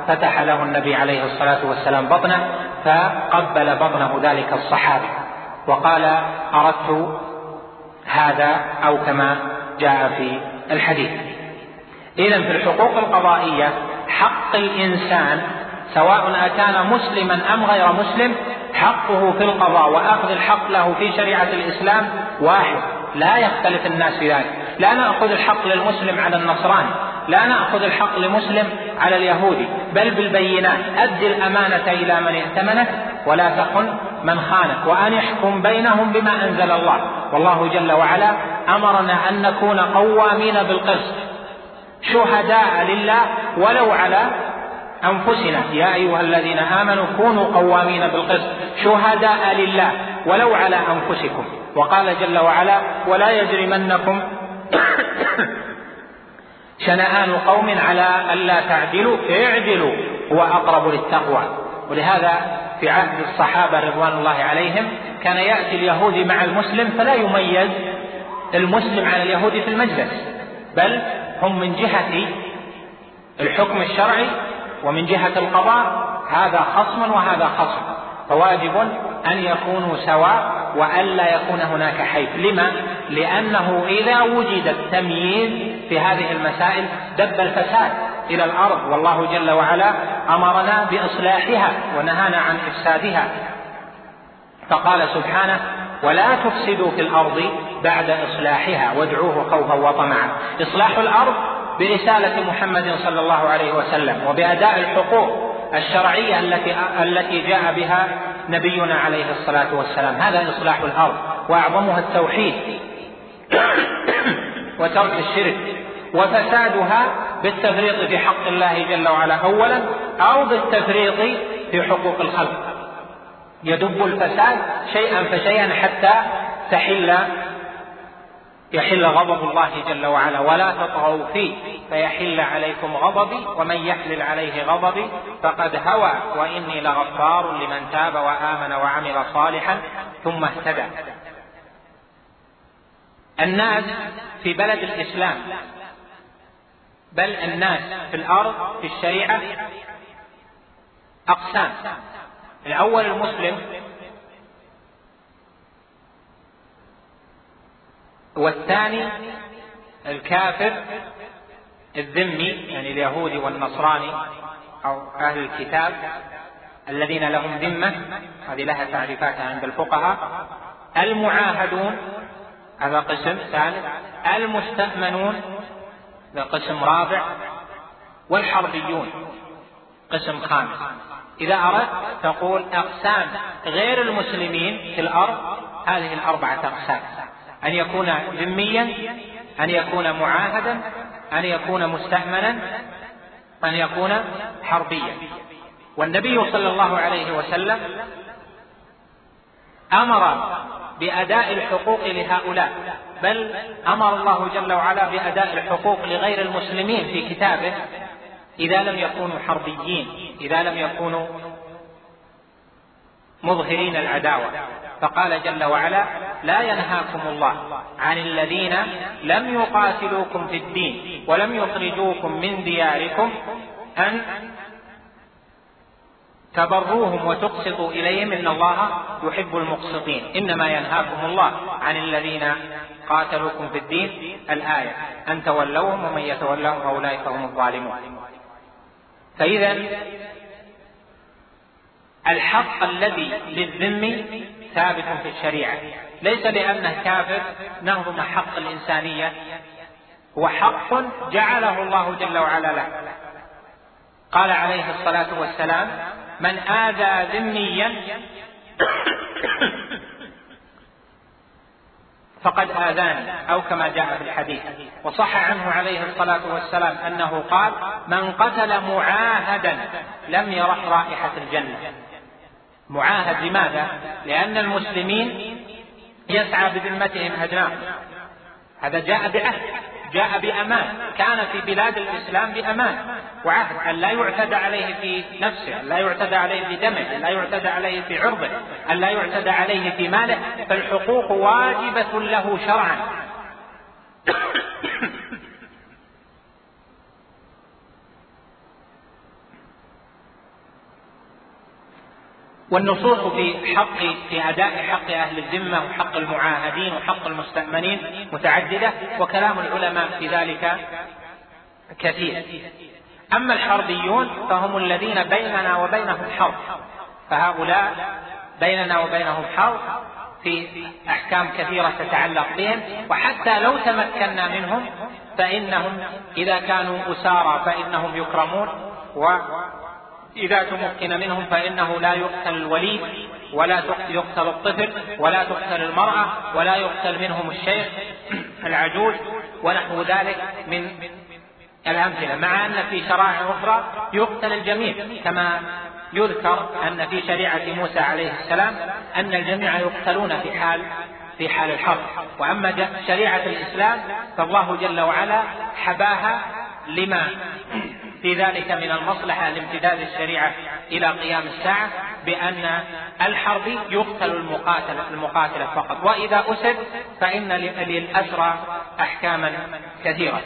فتح له النبي عليه الصلاة والسلام بطنه فقبل بطنه ذلك الصحابي وقال أردت هذا أو كما جاء في الحديث. إذا في الحقوق القضائية حق الإنسان سواء أكان مسلما أم غير مسلم حقه في القضاء وأخذ الحق له في شريعة الإسلام واحد لا يختلف الناس في ذلك. لا نأخذ الحق للمسلم على النصراني لا نأخذ الحق لمسلم على اليهودي بل بالبينات. أد الأمانة إلى من ائتمنك ولا تخن من خانك وأن يحكم بينهم بما أنزل الله. والله جل وعلا أمرنا أن نكون قوامين بالقسط شهداء لله ولو على أنفسنا. يا أيها الذين آمنوا كونوا قوامين بالقسط شهداء لله ولو على أنفسكم. وقال جل وعلا ولا يجرمنكم شنآن قوم على ألا تعدلوا اعدلوا هو أقرب للتقوى. ولهذا في عهد الصحابة رضوان الله عليهم كان يأتي اليهودي مع المسلم فلا يميز المسلم على اليهودي في المجلس بل هم من جهة الحكم الشرعي ومن جهة القضاء هذا خصم وهذا خصم فواجب أن يكونوا سواء وألا يكون هناك حيف. لما؟ لأنه إذا وجد التمييز في هذه المسائل دب الفساد إلى الأرض. والله جل وعلا أمرنا بإصلاحها ونهانا عن إفسادها. فقال سبحانه ولا تفسدوا في الأرض بعد إصلاحها وادعوه خوفا وطمعا. إصلاح الأرض برسالة محمد صلى الله عليه وسلم وبأداء الحقوق الشرعية التي التي جاء بها نبينا عليه الصلاة والسلام. هذا إصلاح الأرض وأعظمها التوحيد وترك الشرك وفسادها بالتفريط في حق الله جل وعلا أولا أو بالتفريط في حقوق الخلق. يدب الفساد شيئا فشيئا حتى تحل يحل غضب الله جل وعلا ولا تطغوا فيه فيحل عليكم غضبي ومن يحلل عليه غضبي فقد هوى وإني لغفار لمن تاب وآمن وعمل صالحا ثم اهتدى. الناس في بلد الإسلام بل الناس في الأرض في الشريعة أقسام. الأول المسلم والثاني الكافر الذمي يعني اليهودي والنصراني أو أهل الكتاب الذين لهم ذمة هذه لها تعريفات عند الفقهاء. المعاهدون هذا قسم ثالث. المستأمنون هذا قسم رابع. والحربيون قسم خامس. إذا أردت تقول أقسام غير المسلمين في الأرض هذه الأربعة أقسام. أن يكون ذميا أن يكون معاهدا أن يكون مستأمنا أن يكون حربيا. والنبي صلى الله عليه وسلم أمر بأداء الحقوق لهؤلاء بل أمر الله جل وعلا بأداء الحقوق لغير المسلمين في كتابه إذا لم يكونوا حربيين إذا لم يكونوا مظهرين العداوة. فقال جل وعلا لا ينهاكم الله عن الذين لم يقاتلوكم في الدين ولم يخرجوكم من دياركم أن تبروهم وتقسطوا إليهم. إن الله يحب المقسطين. إنما ينهاكم الله عن الذين قاتلوكم في الدين. الآية أن تولوهم ومن يتولهم فأولئك هم الظالمون. فإذا الحق الذي للذم ثابت في الشريعة. ليس لأنه كافر نهضم حق الإنسانية. هو حق جعله الله جل وعلا له. قال عليه الصلاة والسلام من آذى ذميا فقد آذاني أو كما جاء في الحديث. وصح عنه عليه الصلاة والسلام أنه قال من قتل معاهدا لم يرح رائحة الجنة. معاهد لماذا؟ لأن المسلمين يسعى بذمتهم أدناه هذا جاء بعهد جاء بأمان. كان في بلاد الإسلام بأمان. وعهد أن لا يعتدى عليه في نفسه أن لا يعتدى عليه في دمه أن لا يعتدى عليه في عرضه أن لا يعتدى عليه في ماله. فالحقوق واجبة له شرعا. والنصوص في حق في أداء حق أهل الذمة وحق المعاهدين وحق المستأمنين متعددة وكلام العلماء في ذلك كثير. أما الحربيون فهم الذين بيننا وبينهم حرب فهؤلاء بيننا وبينهم حرب في أحكام كثيرة تتعلق بهم وحتى لو تمكنا منهم فإنهم إذا كانوا أسارى فإنهم يكرمون إذا تمكن منهم فإنه لا يقتل الوليد ولا يقتل الطفل ولا تقتل المرأة ولا يقتل منهم الشيخ العجوز ونحو ذلك من الأمثلة مع أن في شرائع أخرى يقتل الجميع كما يذكر أن في شريعة موسى عليه السلام أن الجميع يقتلون في حال في حال الحرب. وأما شريعة الإسلام فالله جل وعلا حباها لما في ذلك من المصلحة لامتداد الشريعة إلى قيام الساعة بأن الحرب يقتل المقاتل المقاتل فقط. وإذا أسد فإن للأسرى أحكاما كثيرة.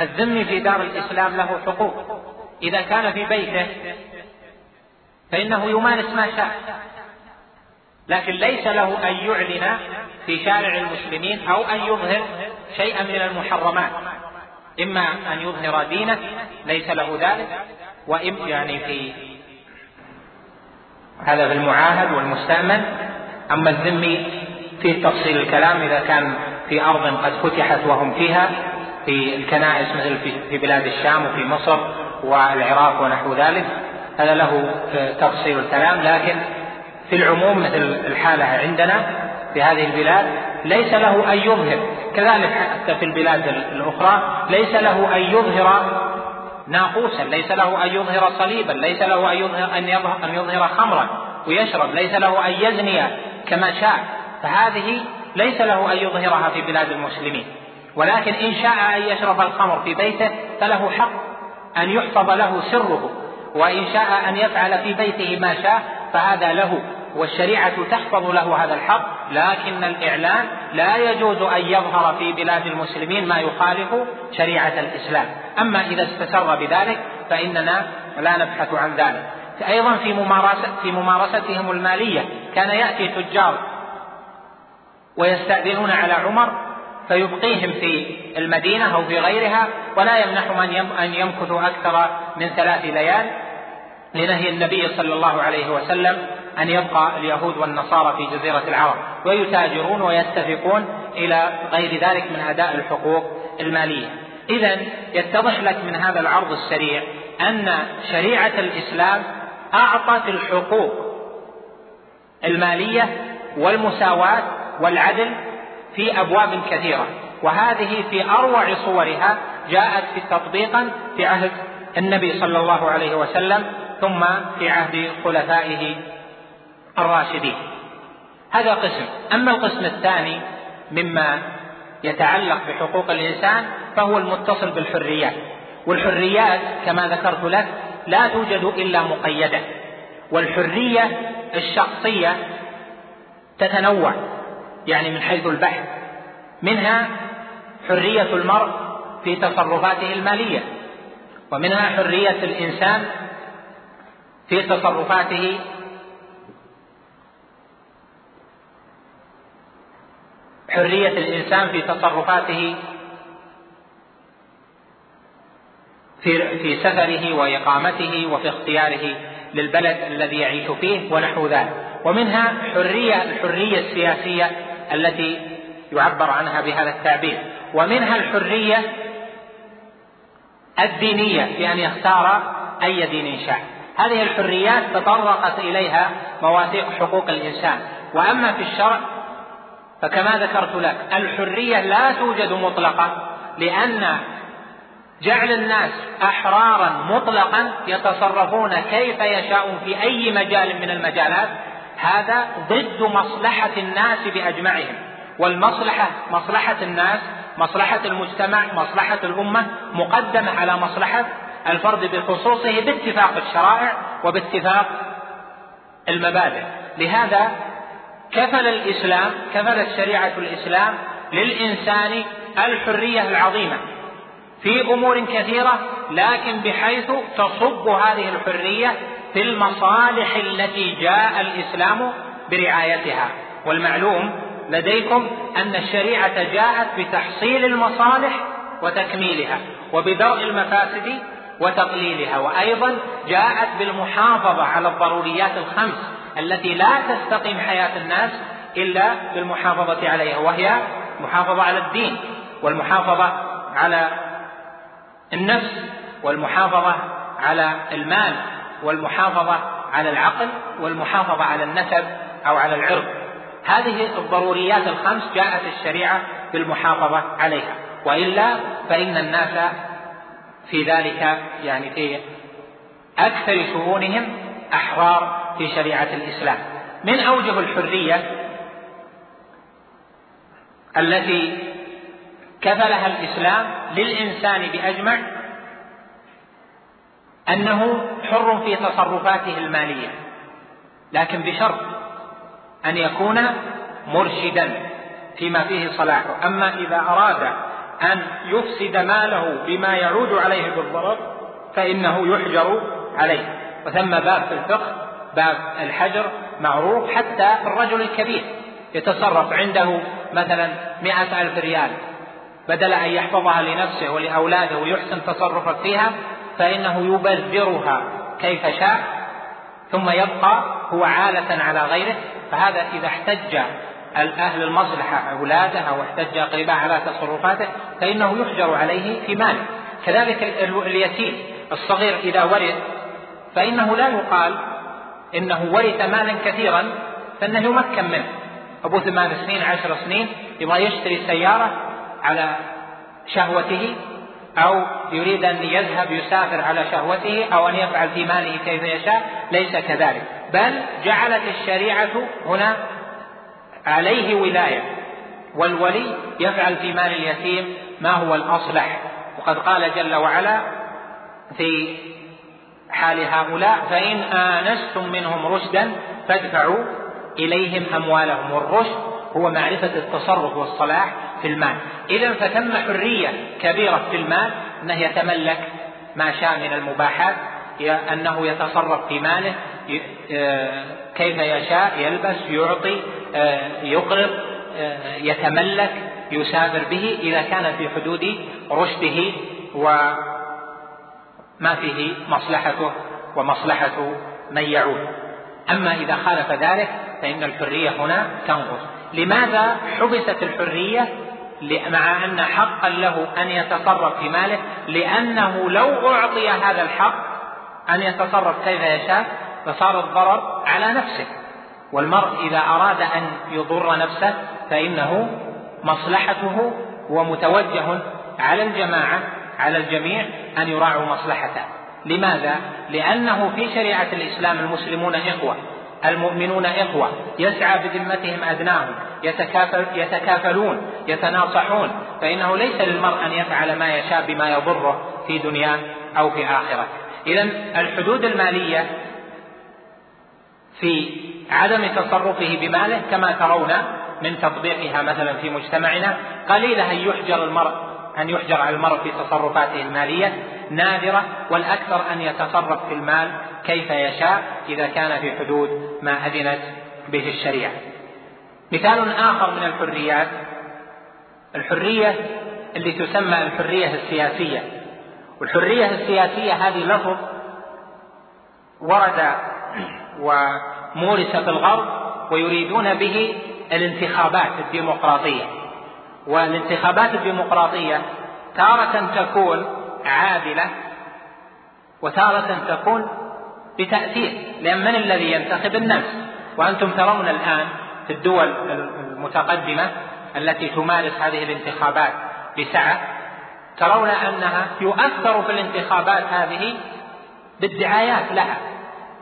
الذم في دار الإسلام له حقوق. إذا كان في بيته فإنه يمارس ما شاء. لكن ليس له أن يعلن في شارع المسلمين أو أن يظهر شيئا من المحرمات. إما أن يظهر دينه ليس له ذلك وإم يعني في هذا في المعاهد والمستأمن. أما الذمي فيه تفصيل الكلام إذا كان في أرض قد فتحت وهم فيها في الكنائس مثل في بلاد الشام وفي مصر والعراق ونحو ذلك هذا له تفصيل الكلام. لكن في العموم مثل الحالة عندنا في هذه البلاد ليس له أن يظهر. كذلك حتى في البلاد الأخرى ليس له أن يظهر ناقوسا ليس له أن يظهر صليبا ليس له أن يظهر أن يظهر, أن يظهر خمرا ويشرب ليس له أن يزني كما شاء. فهذه ليس له أن يظهرها في بلاد المسلمين. ولكن إن شاء أن يشرب الخمر في بيته فله حق أن يحفظ له سره. وإن شاء أن يفعل في بيته ما شاء فهذا له. والشريعة تحفظ له هذا الحق لكن الإعلان لا يجوز أن يظهر في بلاد المسلمين ما يخالف شريعة الإسلام. أما إذا استسر بذلك فإننا لا نبحث عن ذلك. أيضا في ممارسة في ممارستهم المالية كان يأتي تجار ويستأذنون على عمر فيبقيهم في المدينة أو في غيرها ولا يمنحهم أن يمكثوا أكثر من ثلاث ليال. لنهي النبي صلى الله عليه وسلم أن يبقى اليهود والنصارى في جزيرة العرب ويتاجرون ويتفقون إلى غير ذلك من أداء الحقوق المالية. إذا يتضح لك من هذا العرض السريع أن شريعة الإسلام أعطت الحقوق المالية والمساواة والعدل في أبواب كثيرة وهذه في أروع صورها جاءت في تطبيقا في عهد النبي صلى الله عليه وسلم ثم في عهد خلفائه الراشدين. هذا قسم. أما القسم الثاني مما يتعلق بحقوق الإنسان فهو المتصل بالحريات. والحريات كما ذكرت لك لا توجد إلا مقيدة. والحرية الشخصية تتنوع يعني من حيث البحث. منها حرية المرء في تصرفاته المالية ومنها حرية الإنسان في تصرفاته. حرية الإنسان في تصرفاته. في في سفره وإقامته وفي اختياره للبلد الذي يعيش فيه ونحو ذلك. ومنها حرية الحرية السياسية التي يعبر عنها بهذا التعبير. ومنها الحرية الدينية في أن يختار أي دين شاء. هذه الحريات تطرقت إليها مواثيق حقوق الإنسان. وأما في الشرع فكما ذكرت لك الحرية لا توجد مطلقة لأن جعل الناس أحرارا مطلقا يتصرفون كيف يشاءون في أي مجال من المجالات هذا ضد مصلحة الناس بأجمعهم. والمصلحة مصلحة الناس مصلحة المجتمع مصلحة الأمة مقدمة على مصلحة الفرد بخصوصه باتفاق الشرائع وباتفاق المبادئ. لهذا كفل الإسلام كفلت شريعة الإسلام للإنسان الحرية العظيمة في أمور كثيرة لكن بحيث تصب هذه الحرية في المصالح التي جاء الإسلام برعايتها. والمعلوم لديكم أن الشريعة جاءت بتحصيل المصالح وتكميلها وبدرء المفاسد وتقليلها وأيضا جاءت بالمحافظة على الضروريات الخمس التي لا تستقيم حياة الناس إلا بالمحافظة عليها وهي المحافظة على الدين والمحافظة على النفس والمحافظة على المال والمحافظة على العقل والمحافظة على النسب أو على العرض. هذه الضروريات الخمس جاءت الشريعة بالمحافظة عليها. وإلا فإن الناس في ذلك يعني في أكثر شؤونهم أحرار في شريعة الإسلام. من أوجه الحرية التي كفلها الإسلام للإنسان بأجمع أنه حر في تصرفاته المالية لكن بشرط أن يكون مرشدا فيما فيه صلاحه. أما إذا أراد أن يفسد ماله بما يعود عليه بالضرر فإنه يحجر عليه. وثم باب في الفقه باب الحجر معروف حتى الرجل الكبير. يتصرف عنده مثلا مئة ألف ريال. بدل أن يحفظها لنفسه ولأولاده ويحسن تصرفا فيها فإنه يبذرها كيف شاء ثم يبقى هو عالة على غيره. فهذا إذا احتج أهل المصلحة أولاده أو احتج أقرباء على تصرفاته فإنه يحجر عليه في ماله. كذلك اليتيم الصغير إذا ورث فإنه لا يقال إنه ورث مالا كثيرا فإنه يمكن منه. أبو ثمان سنين عشر سنين يبغى يشتري سيارة على شهوته أو يريد أن يذهب يسافر على شهوته أو أن يفعل في ماله كيف يشاء ليس كذلك. بل جعلت الشريعة هنا عليه ولاية. والولي يفعل في مال اليتيم ما هو الأصلح. وقد قال جل وعلا في حال هؤلاء فإن آنستم منهم رشدا فادفعوا إليهم أموالهم. والرشد هو معرفة التصرف والصلاح في المال. إذا فتم حرية كبيرة في المال أنه يتملك ما شاء من المباحات أنه يتصرف في ماله كيف يشاء يلبس يعطي آه، يقرض آه، يتملك يسافر به إذا كان في حدود رشده وما فيه مصلحته ومصلحة من يعود. أما إذا خالف ذلك فإن الحرية هنا تنقص. لماذا حبست الحرية؟ مع أن حقا له أن يتصرف في ماله لأنه لو أعطي هذا الحق أن يتصرف كيف يشاء؟ فصار الضرر على نفسه. والمرء إذا أراد أن يضر نفسه فإنه مصلحته ومتوجه على الجماعة على الجميع أن يراعوا مصلحته. لماذا؟ لأنه في شريعة الإسلام المسلمون إخوة المؤمنون إخوة يسعى بذمتهم أدناهم يتكافل يتكافلون يتناصحون. فإنه ليس للمرء أن يفعل ما يشاء بما يضره في دنياه أو في آخرته. إذا الحدود المالية في عدم تصرفه بماله كما ترون من تطبيقها مثلا في مجتمعنا. قليلة أن يحجر المرء أن يحجر على المرء في تصرفاته المالية نادرة والأكثر أن يتصرف في المال كيف يشاء إذا كان في حدود ما أذنت به الشريعة. مثال آخر من الحريات الحرية اللي تسمى الحرية السياسية. والحرية السياسية هذه لفظ ورد ومورس في الغرب ويريدون به الانتخابات الديمقراطية. والانتخابات الديمقراطية تارة تكون عادلة وتارة تكون بتأثير لأن من الذي ينتخب الناس؟ وأنتم ترون الآن في الدول المتقدمة التي تمارس هذه الانتخابات بسعة ترون أنها يؤثر في الانتخابات هذه بالدعايات لها.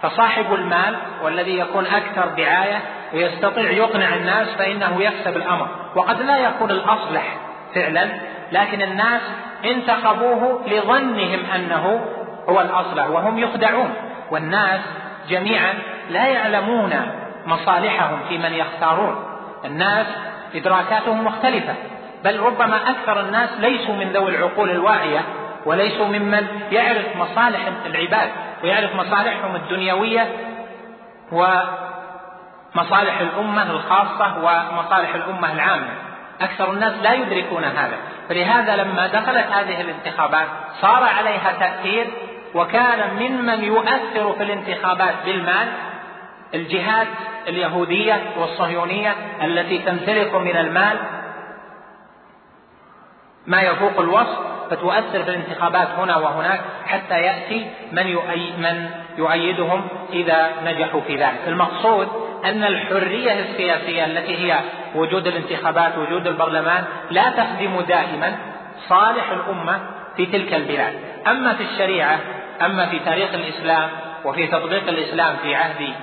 فصاحب المال والذي يكون أكثر دعاية ويستطيع يقنع الناس فإنه يكسب الأمر. وقد لا يكون الأصلح فعلا لكن الناس انتخبوه لظنهم أنه هو الأصلح وهم يخدعون. والناس جميعا لا يعلمون مصالحهم في من يختارون. الناس إدراكاتهم مختلفة بل ربما أكثر الناس ليسوا من ذوي العقول الواعية وليسوا ممن يعرف مصالح العباد. ويعرف مصالحهم الدنيوية ومصالح الأمة الخاصة ومصالح الأمة العامة. أكثر الناس لا يدركون هذا. فلهذا لما دخلت هذه الانتخابات صار عليها تأثير وكان ممن يؤثر في الانتخابات بالمال الجهات اليهودية والصهيونية التي تمتلك من المال ما يفوق الوصف فتؤثر في الانتخابات هنا وهناك حتى يأتي من يؤي من يؤيدهم إذا نجحوا في ذلك. المقصود أن الحرية السياسية التي هي وجود الانتخابات وجود البرلمان لا تخدم دائما صالح الأمة في تلك البلاد. أما في الشريعة أما في تاريخ الإسلام وفي تطبيق الإسلام في عهد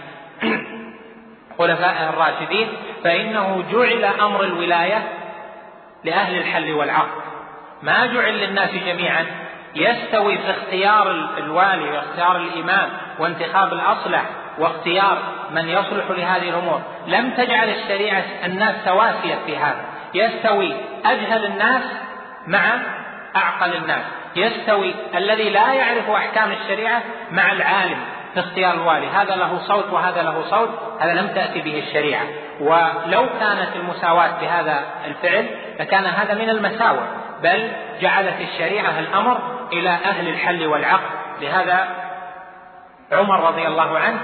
خلفائه الراشدين فإنه جعل أمر الولاية لأهل الحل والعقد. ما جعل للناس جميعا. يستوي في اختيار الوالي واختيار الإمام وانتخاب الأصلح واختيار من يصلح لهذه الأمور. لم تجعل الشريعة الناس سواسية في هذا. يستوي أجهل الناس مع أعقل الناس. يستوي الذي لا يعرف أحكام الشريعة مع العالم في اختيار الوالي. هذا له صوت وهذا له صوت. هذا لم تأتي به الشريعة. ولو كانت المساواة بهذا الفعل لكان هذا من المساوئ. بل جعلت الشريعة الأمر إلى أهل الحل والعقد. لهذا عمر رضي الله عنه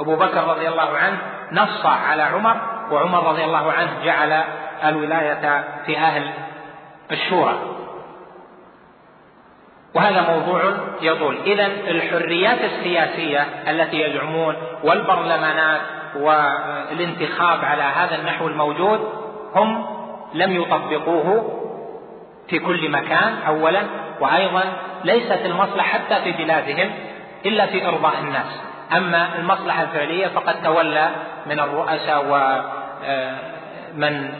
أبو بكر رضي الله عنه نص على عمر وعمر رضي الله عنه جعل الولاية في أهل الشورى. وهذا موضوع يطول. إذا الحريات السياسية التي يزعمون والبرلمانات والانتخاب على هذا النحو الموجود هم لم يطبقوه في كل مكان أولا وأيضا ليست المصلحة حتى في بلادهم إلا في إرضاء الناس. أما المصلحة الفعلية فقد تولى من الرؤساء ومن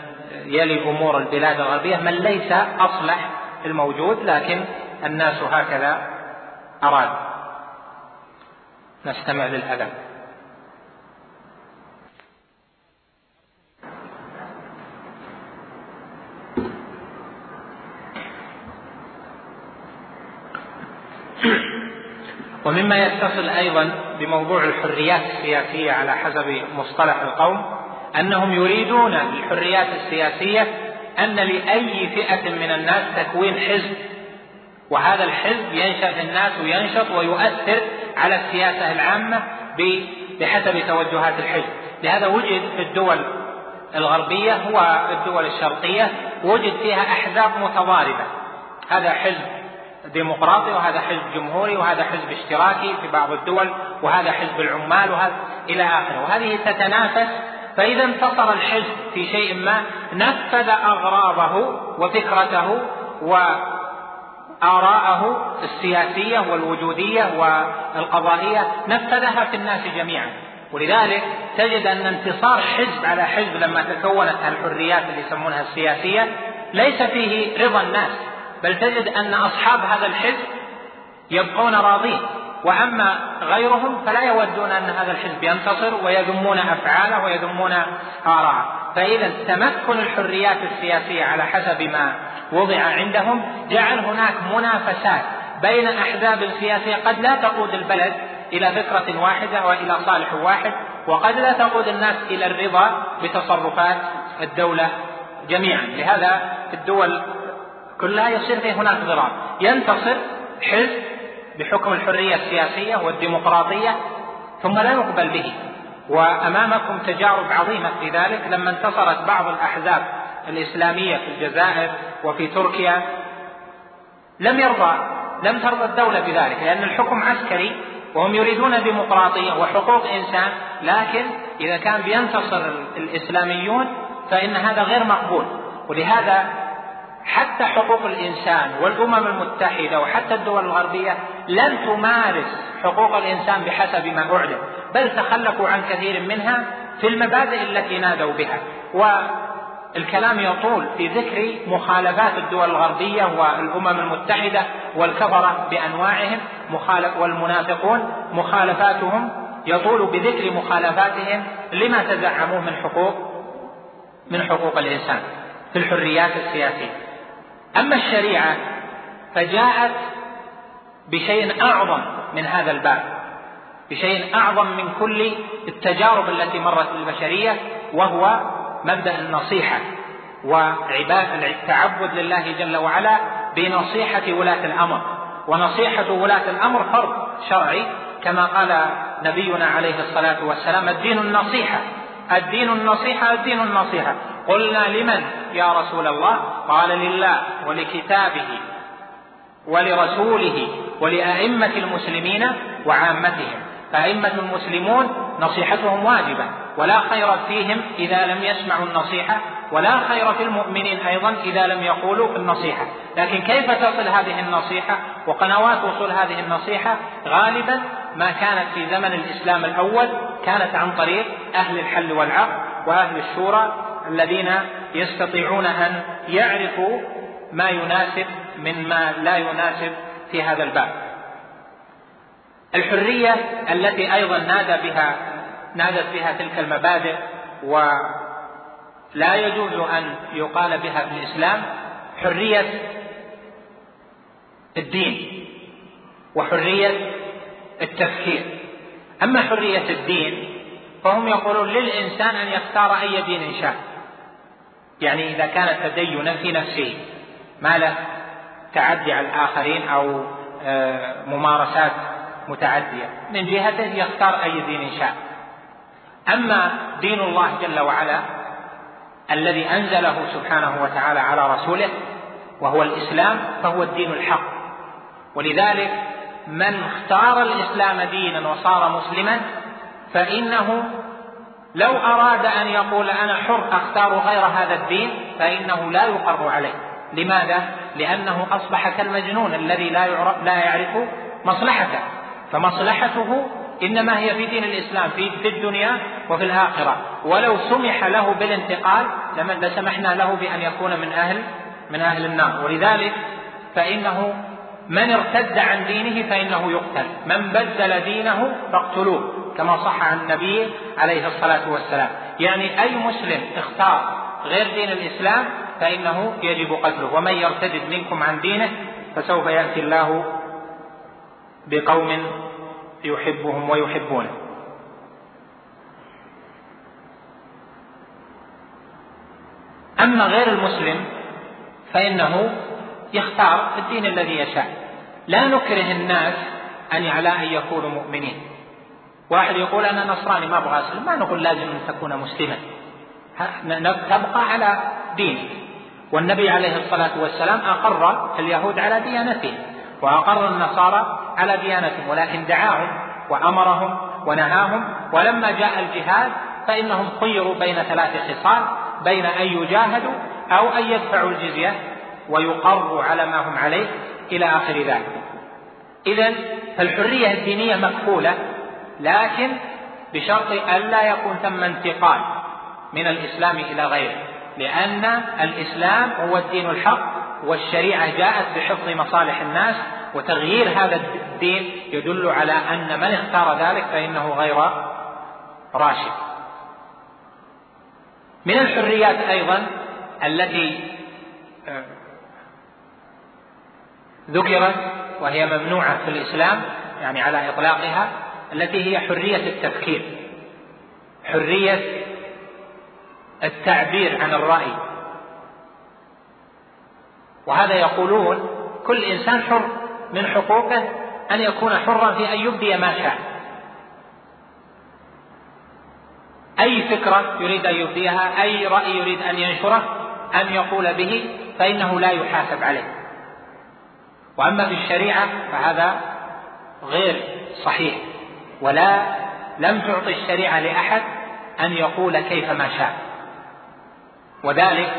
يلي أمور البلاد الغربية من ليس أصلح الموجود لكن الناس هكذا أراد. نستمع للأذان. ومما يتصل أيضا بموضوع الحريات السياسية على حسب مصطلح القوم أنهم يريدون الحريات السياسية أن لأي فئة من الناس تكوين حزب. وهذا الحزب ينشأ في الناس وينشط ويؤثر على السياسة العامة بحسب توجهات الحزب. لهذا وجد في الدول الغربية والدول الشرقية وجد فيها أحزاب متضاربة. هذا حزب ديمقراطي وهذا حزب جمهوري وهذا حزب اشتراكي في بعض الدول وهذا حزب العمال وهذا إلى آخره. وهذه تتنافس فإذا انتصر الحزب في شيء ما نفذ أغراضه وفكرته وآراءه السياسية والوجودية والقضائية نفذها في الناس جميعا. ولذلك تجد أن انتصار حزب على حزب لما تكونت الحريات اللي يسمونها السياسية ليس فيه رضا الناس. بل تجد أن أصحاب هذا الحزب يبقون راضين. وأما غيرهم فلا يودون أن هذا الحزب ينتصر ويذمون أفعاله ويذمون آراءه. فإذا تمكن الحريات السياسية على حسب ما وضع عندهم جعل هناك منافسات بين أحزاب سياسية قد لا تقود البلد إلى فكرة واحدة وإلى صالح واحد وقد لا تقود الناس إلى الرضا بتصرفات الدولة جميعا. لهذا الدول كلها يصير فيه هناك ضرار ينتصر حزب بحكم الحرية السياسية والديمقراطية ثم لا يقبل به. وأمامكم تجارب عظيمة في ذلك لما انتصرت بعض الأحزاب الإسلامية في الجزائر وفي تركيا. لم يرضى لم ترضى الدولة بذلك لأن الحكم عسكري وهم يريدون ديمقراطية وحقوق إنسان. لكن إذا كان بينتصر الإسلاميون فإن هذا غير مقبول. ولهذا حتى حقوق الإنسان والأمم المتحدة وحتى الدول الغربية لن تمارس حقوق الإنسان بحسب ما أعلن بل تخلفوا عن كثير منها في المبادئ التي نادوا بها. والكلام يطول في ذكر مخالفات الدول الغربية والأمم المتحدة والكفرة بأنواعهم مخالف والمنافقون مخالفاتهم. يطول بذكر مخالفاتهم لما تزعموه من حقوق من حقوق الإنسان في الحريات السياسية. أما الشريعة فجاءت بشيء أعظم من هذا الباب بشيء أعظم من كل التجارب التي مرت بالبشرية وهو مبدأ النصيحة وعبادة التعبد لله جل وعلا بنصيحة ولاة الأمر. ونصيحة ولاة الأمر فرض شرعي كما قال نبينا عليه الصلاة والسلام الدين النصيحة الدين النصيحة الدين النصيحة. قلنا لمن يا رسول الله؟ قال لله ولكتابه ولرسوله ولأئمة المسلمين وعامتهم. فأئمة المسلمون نصيحتهم واجبة ولا خير فيهم إذا لم يسمعوا النصيحة ولا خير في المؤمنين أيضا إذا لم يقولوا النصيحة. لكن كيف تصل هذه النصيحة؟ وقنوات وصول هذه النصيحة؟ غالبا ما كانت في زمن الإسلام الأول كانت عن طريق أهل الحل والعقد وأهل الشورى الذين يستطيعون أن يعرفوا ما يناسب من ما لا يناسب في هذا الباب. الحرية التي أيضا نادى بها نادت بها تلك المبادئ ولا يجوز أن يقال بها في الإسلام حرية الدين وحرية التفكير. أما حرية الدين فهم يقولون للإنسان أن يختار أي دين شاء. يعني إذا كان تدينا في نفسه ما له تعدي على الآخرين أو آه، ممارسات متعدية. من جهته يختار أي دين شاء. أما دين الله جل وعلا الذي أنزله سبحانه وتعالى على رسوله وهو الإسلام فهو الدين الحق. ولذلك من اختار الإسلام دينا وصار مسلما فإنه لو أراد أن يقول أنا حر أختار غير هذا الدين فإنه لا يقر عليه. لماذا؟ لأنه أصبح كالمجنون الذي لا لا يعرف مصلحته. فمصلحته إنما هي في دين الإسلام في, في الدنيا وفي الآخرة. ولو سمح له بالانتقال لسمحنا له بأن يكون من أهل من أهل النار. ولذلك فإنه من ارتد عن دينه فإنه يقتل. من بدل دينه فاقتلوه. كما صح عن النبي عليه الصلاة والسلام. يعني أي مسلم اختار غير دين الإسلام فإنه يجب قتله. ومن يرتد منكم عن دينه فسوف يأتي الله بقوم يحبهم ويحبونه. أما غير المسلم فإنه يختار الدين الذي يشاء. لا نكره الناس أن على أن يكونوا مؤمنين. واحد يقول أنا نصراني ما أبغى أسلم. ما نقول لازم أن تكون مسلما. تبقى على دينك والنبي عليه الصلاة والسلام أقر اليهود على ديانتهم وأقر النصارى على ديانتهم ولكن دعاهم وأمرهم ونهاهم. ولما جاء الجهاد فإنهم خيروا بين ثلاث خصال بين أن يجاهدوا أو أن يدفعوا الجزية ويقروا على ما هم عليه إلى آخر ذلك. إذا فالحرية الدينية مكفولة لكن بشرط ألا يكون ثم انتقال من الإسلام إلى غيره لأن الإسلام هو الدين الحق والشريعة جاءت بحفظ مصالح الناس وتغيير هذا الدين يدل على أن من اختار ذلك فإنه غير راشد. من الحريات أيضا التي آه، ذكرت وهي ممنوعة في الإسلام يعني على إطلاقها التي هي حرية التفكير حرية التعبير عن الرأي. وهذا يقولون كل إنسان حر من حقوقه أن يكون حرا في أن يبدي ما شاء. أي فكرة يريد أن يبديها أي رأي يريد أن ينشره أن يقول به فإنه لا يحاسب عليه. وأما في الشريعة فهذا غير صحيح. ولا لم تعطي الشريعة لأحد أن يقول كيف ما شاء. وذلك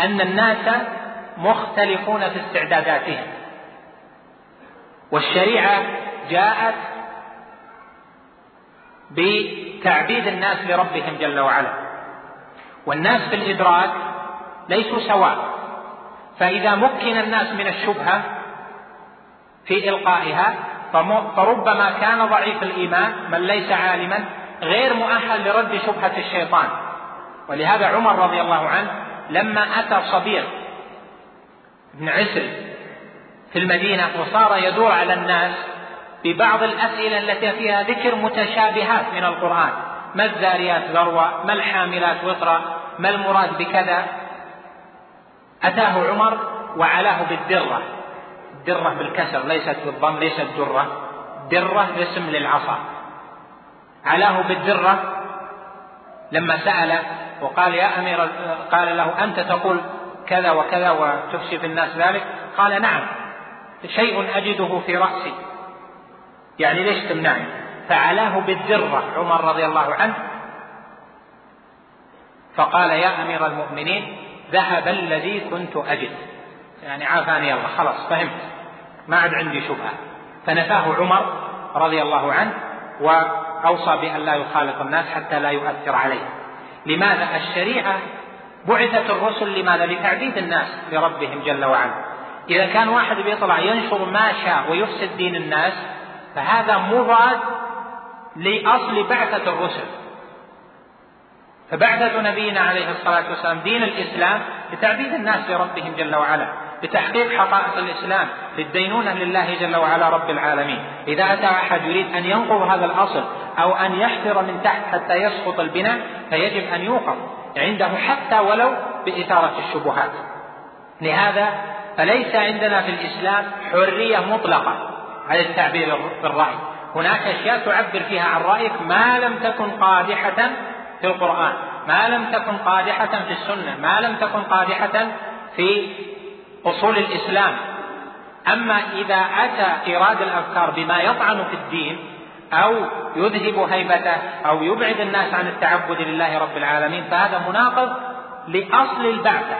أن الناس مختلفون في استعداداتهم. والشريعة جاءت بتعبيد الناس لربهم جل وعلا. والناس في الإدراك ليسوا سواء. فإذا مكن الناس من الشبهة في إلقائها فربما كان ضعيف الإيمان من ليس عالما غير مؤهل لرد شبهة الشيطان. ولهذا عمر رضي الله عنه لما أتى صبير بن عسر في المدينة وصار يدور على الناس ببعض الأسئلة التي فيها ذكر متشابهات من القرآن. ما الذاريات ذروة؟ ما الحاملات وطرا ما المراد بكذا؟ أتاه عمر وعلاه بالدرة. درة بالكسر ليست بالضم ليست درة درة اسم للعصا. علاه بالدرة. لما سأل وقال يا أمير قال له أنت تقول كذا وكذا وتفشي في الناس ذلك؟ قال نعم. شيء أجده في رأسي. يعني ليش تمنعني؟ فعلاه بالدرة. عمر رضي الله عنه. فقال يا أمير المؤمنين ذهب الذي كنت أجد. يعني عافاني الله. خلاص فهمت. ما عاد عندي شبهة. فنفاه عمر رضي الله عنه وأوصى بأن لا يخالط الناس حتى لا يؤثر عليه. لماذا الشريعة بعثت الرسل لماذا؟ لتعبيد الناس لربهم جل وعلا. إذا كان واحد بيطلع ينشر ما شاء ويفسد دين الناس فهذا مضاد لأصل بعثة الرسل. فبعثة نبينا عليه الصلاة والسلام دين الإسلام لتعبيد الناس لربهم جل وعلا. لتحقيق حقائق الإسلام للدينونة لله جل وعلا رب العالمين. إذا أتى أحد يريد أن ينقض هذا الأصل أو أن يحفر من تحت حتى يسقط البناء فيجب أن يوقف عنده حتى ولو بإثارة الشبهات. لهذا فليس عندنا في الإسلام حرية مطلقة على التعبير بالرأي. هناك أشياء تعبر فيها عن رأيك ما لم تكن قادحة في القرآن ما لم تكن قادحة في السنة ما لم تكن قادحة في أصول الإسلام. أما إذا أتى إيراد الأفكار بما يطعن في الدين أو يذهب هيبته أو يبعد الناس عن التعبد لله رب العالمين فهذا مناقض لأصل البعثة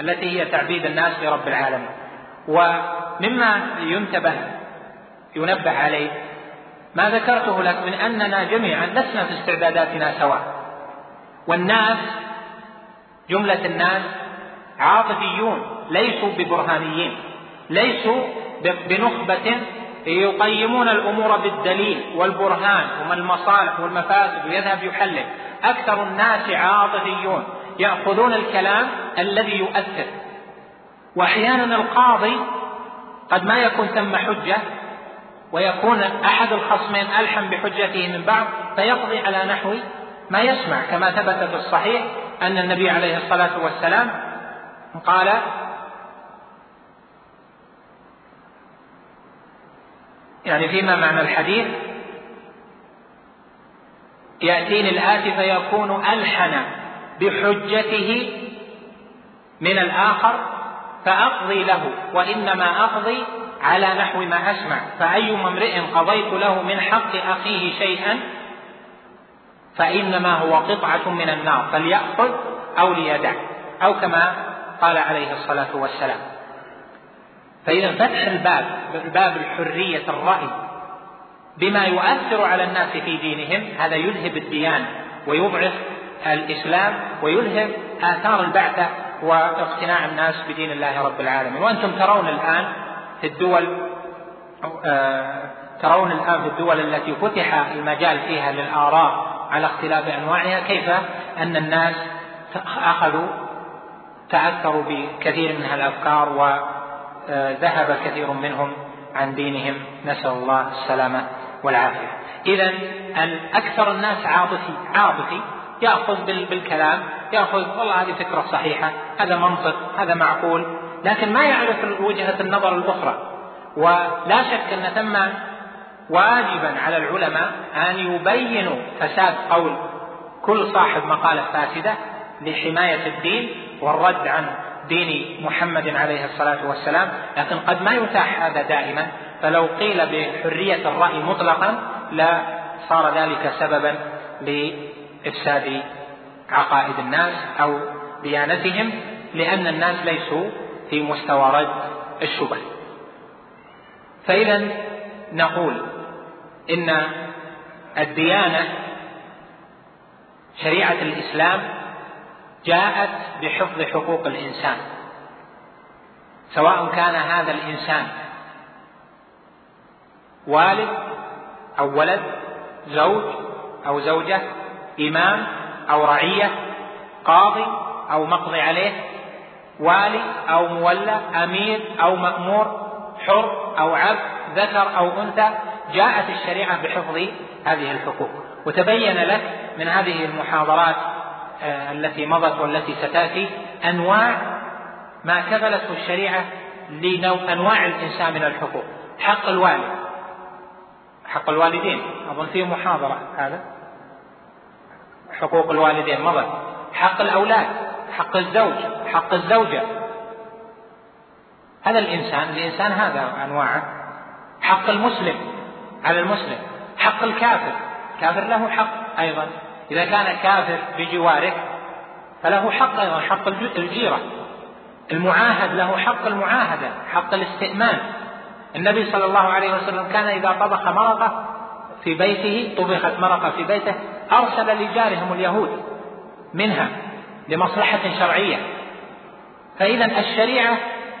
التي هي تعبيد الناس لرب العالمين. ومما ينتبه ينبه عليه ما ذكرته لك من أننا جميعا لسنا في استعداداتنا سواء. والناس جملة الناس عاطفيون. ليسوا ببرهانيين ليسوا بنخبة يقيمون الأمور بالدليل والبرهان وما المصالح والمفاسد ويذهب يحلل. أكثر الناس عاطفيون يأخذون الكلام الذي يؤثر. وأحيانا القاضي قد ما يكون ثم حجة ويكون أحد الخصمين ألحم بحجته من بعض فيقضي على نحو ما يسمع. كما ثبت في الصحيح أن النبي عليه الصلاة والسلام قال يعني فيما معنى الحديث؟ يأتيني الآتي فيكون ألحن بحجته من الآخر فأقضي له وإنما أقضي على نحو ما أسمع. فأيما امرئ قضيت له من حق أخيه شيئا فإنما هو قطعة من النار فليأخذ أو ليدع أو كما قال عليه الصلاة والسلام. فإذا فتح الباب باب الحرية الرأي بما يؤثر على الناس في دينهم هذا يذهب الديانة ويضعف الإسلام ويذهب آثار البعثة واقتناع الناس بدين الله رب العالمين. وأنتم ترون الآن في الدول آه، ترون الآن في الدول التي فتح المجال فيها للآراء على اختلاف أنواعها كيف أن الناس أخذوا تأثروا بكثير من الأفكار وذهب كثير منهم عن دينهم. نسأل الله السلامة والعافية. إذا أكثر الناس عاطفي عاطفي يأخذ بالكلام يأخذ والله هذه فكرة صحيحة هذا منطق هذا معقول لكن ما يعرف وجهة النظر الأخرى. ولا شك أن ثم واجبا على العلماء أن يبينوا فساد قول كل صاحب مقالة فاسدة لحماية الدين والرد عن دين محمد عليه الصلاة والسلام لكن قد ما يتاح هذا دائما. فلو قيل بحرية الرأي مطلقا لا صار ذلك سببا لإفساد عقائد الناس أو ديانتهم لأن الناس ليسوا في مستوى رد الشبه. فإذا نقول إن الديانة شريعة الإسلام جاءت بحفظ حقوق الإنسان سواء كان هذا الإنسان والد أو ولد زوج أو زوجة إمام أو رعية قاضي أو مقضي عليه والي أو مولى أمير أو مأمور حر أو عبد ذكر أو أنثى جاءت الشريعة بحفظ هذه الحقوق. وتبين لك من هذه المحاضرات التي مضت والتي ستأتي أنواع ما كفلته الشريعة لانواع الإنسان من الحقوق. حق الوالد. حق الوالدين. أظن فيه محاضرة هذا. حقوق الوالدين مضت. حق الأولاد. حق الزوج. حق الزوجة. هذا الإنسان الإنسان هذا انواعه حق المسلم. على المسلم. حق الكافر. كافر له حق أيضا. إذا كان كافر بجوارك فله حق أيضا حق الجيرة. المعاهد له حق المعاهدة حق الاستئمان. النبي صلى الله عليه وسلم كان إذا طبخ مرقة في بيته طبخت مرقة في بيته أرسل لجارهم اليهود منها لمصلحة شرعية. فإذا الشريعة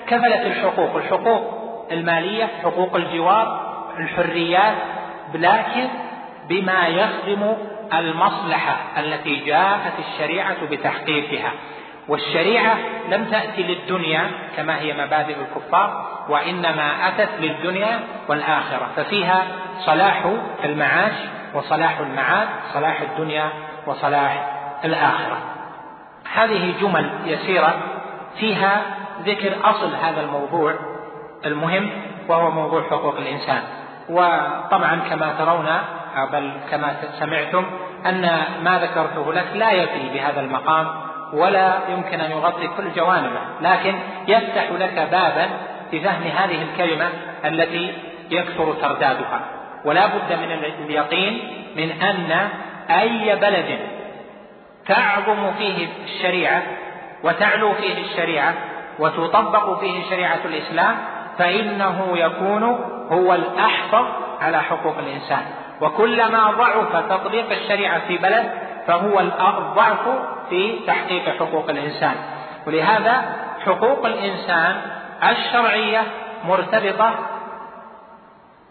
كفلت الحقوق الحقوق المالية حقوق الجوار الحريات لكن بما يخدم المصلحة التي جاءت الشريعة بتحقيقها. والشريعة لم تأتي للدنيا كما هي مبادئ الكفار وإنما أتت للدنيا والآخرة. ففيها صلاح المعاش وصلاح المعاد صلاح الدنيا وصلاح الآخرة. هذه جمل يسيرة فيها ذكر أصل هذا الموضوع المهم وهو موضوع حقوق الإنسان. وطبعا كما ترون بل كما سمعتم أن ما ذكرته لك لا يفي بهذا المقام ولا يمكن أن يغطي كل جوانبه لكن يفتح لك بابا في فهم هذه الكلمة التي يكثر تردادها. ولا بد من اليقين من أن أي بلد تعظم فيه الشريعة وتعلو فيه الشريعة وتطبق فيه شريعة الإسلام فإنه يكون هو الأحفظ على حقوق الإنسان. وكلما ضعف تطبيق الشريعة في بلد فهو الضعف في تحقيق حقوق الإنسان. ولهذا حقوق الإنسان الشرعية مرتبطة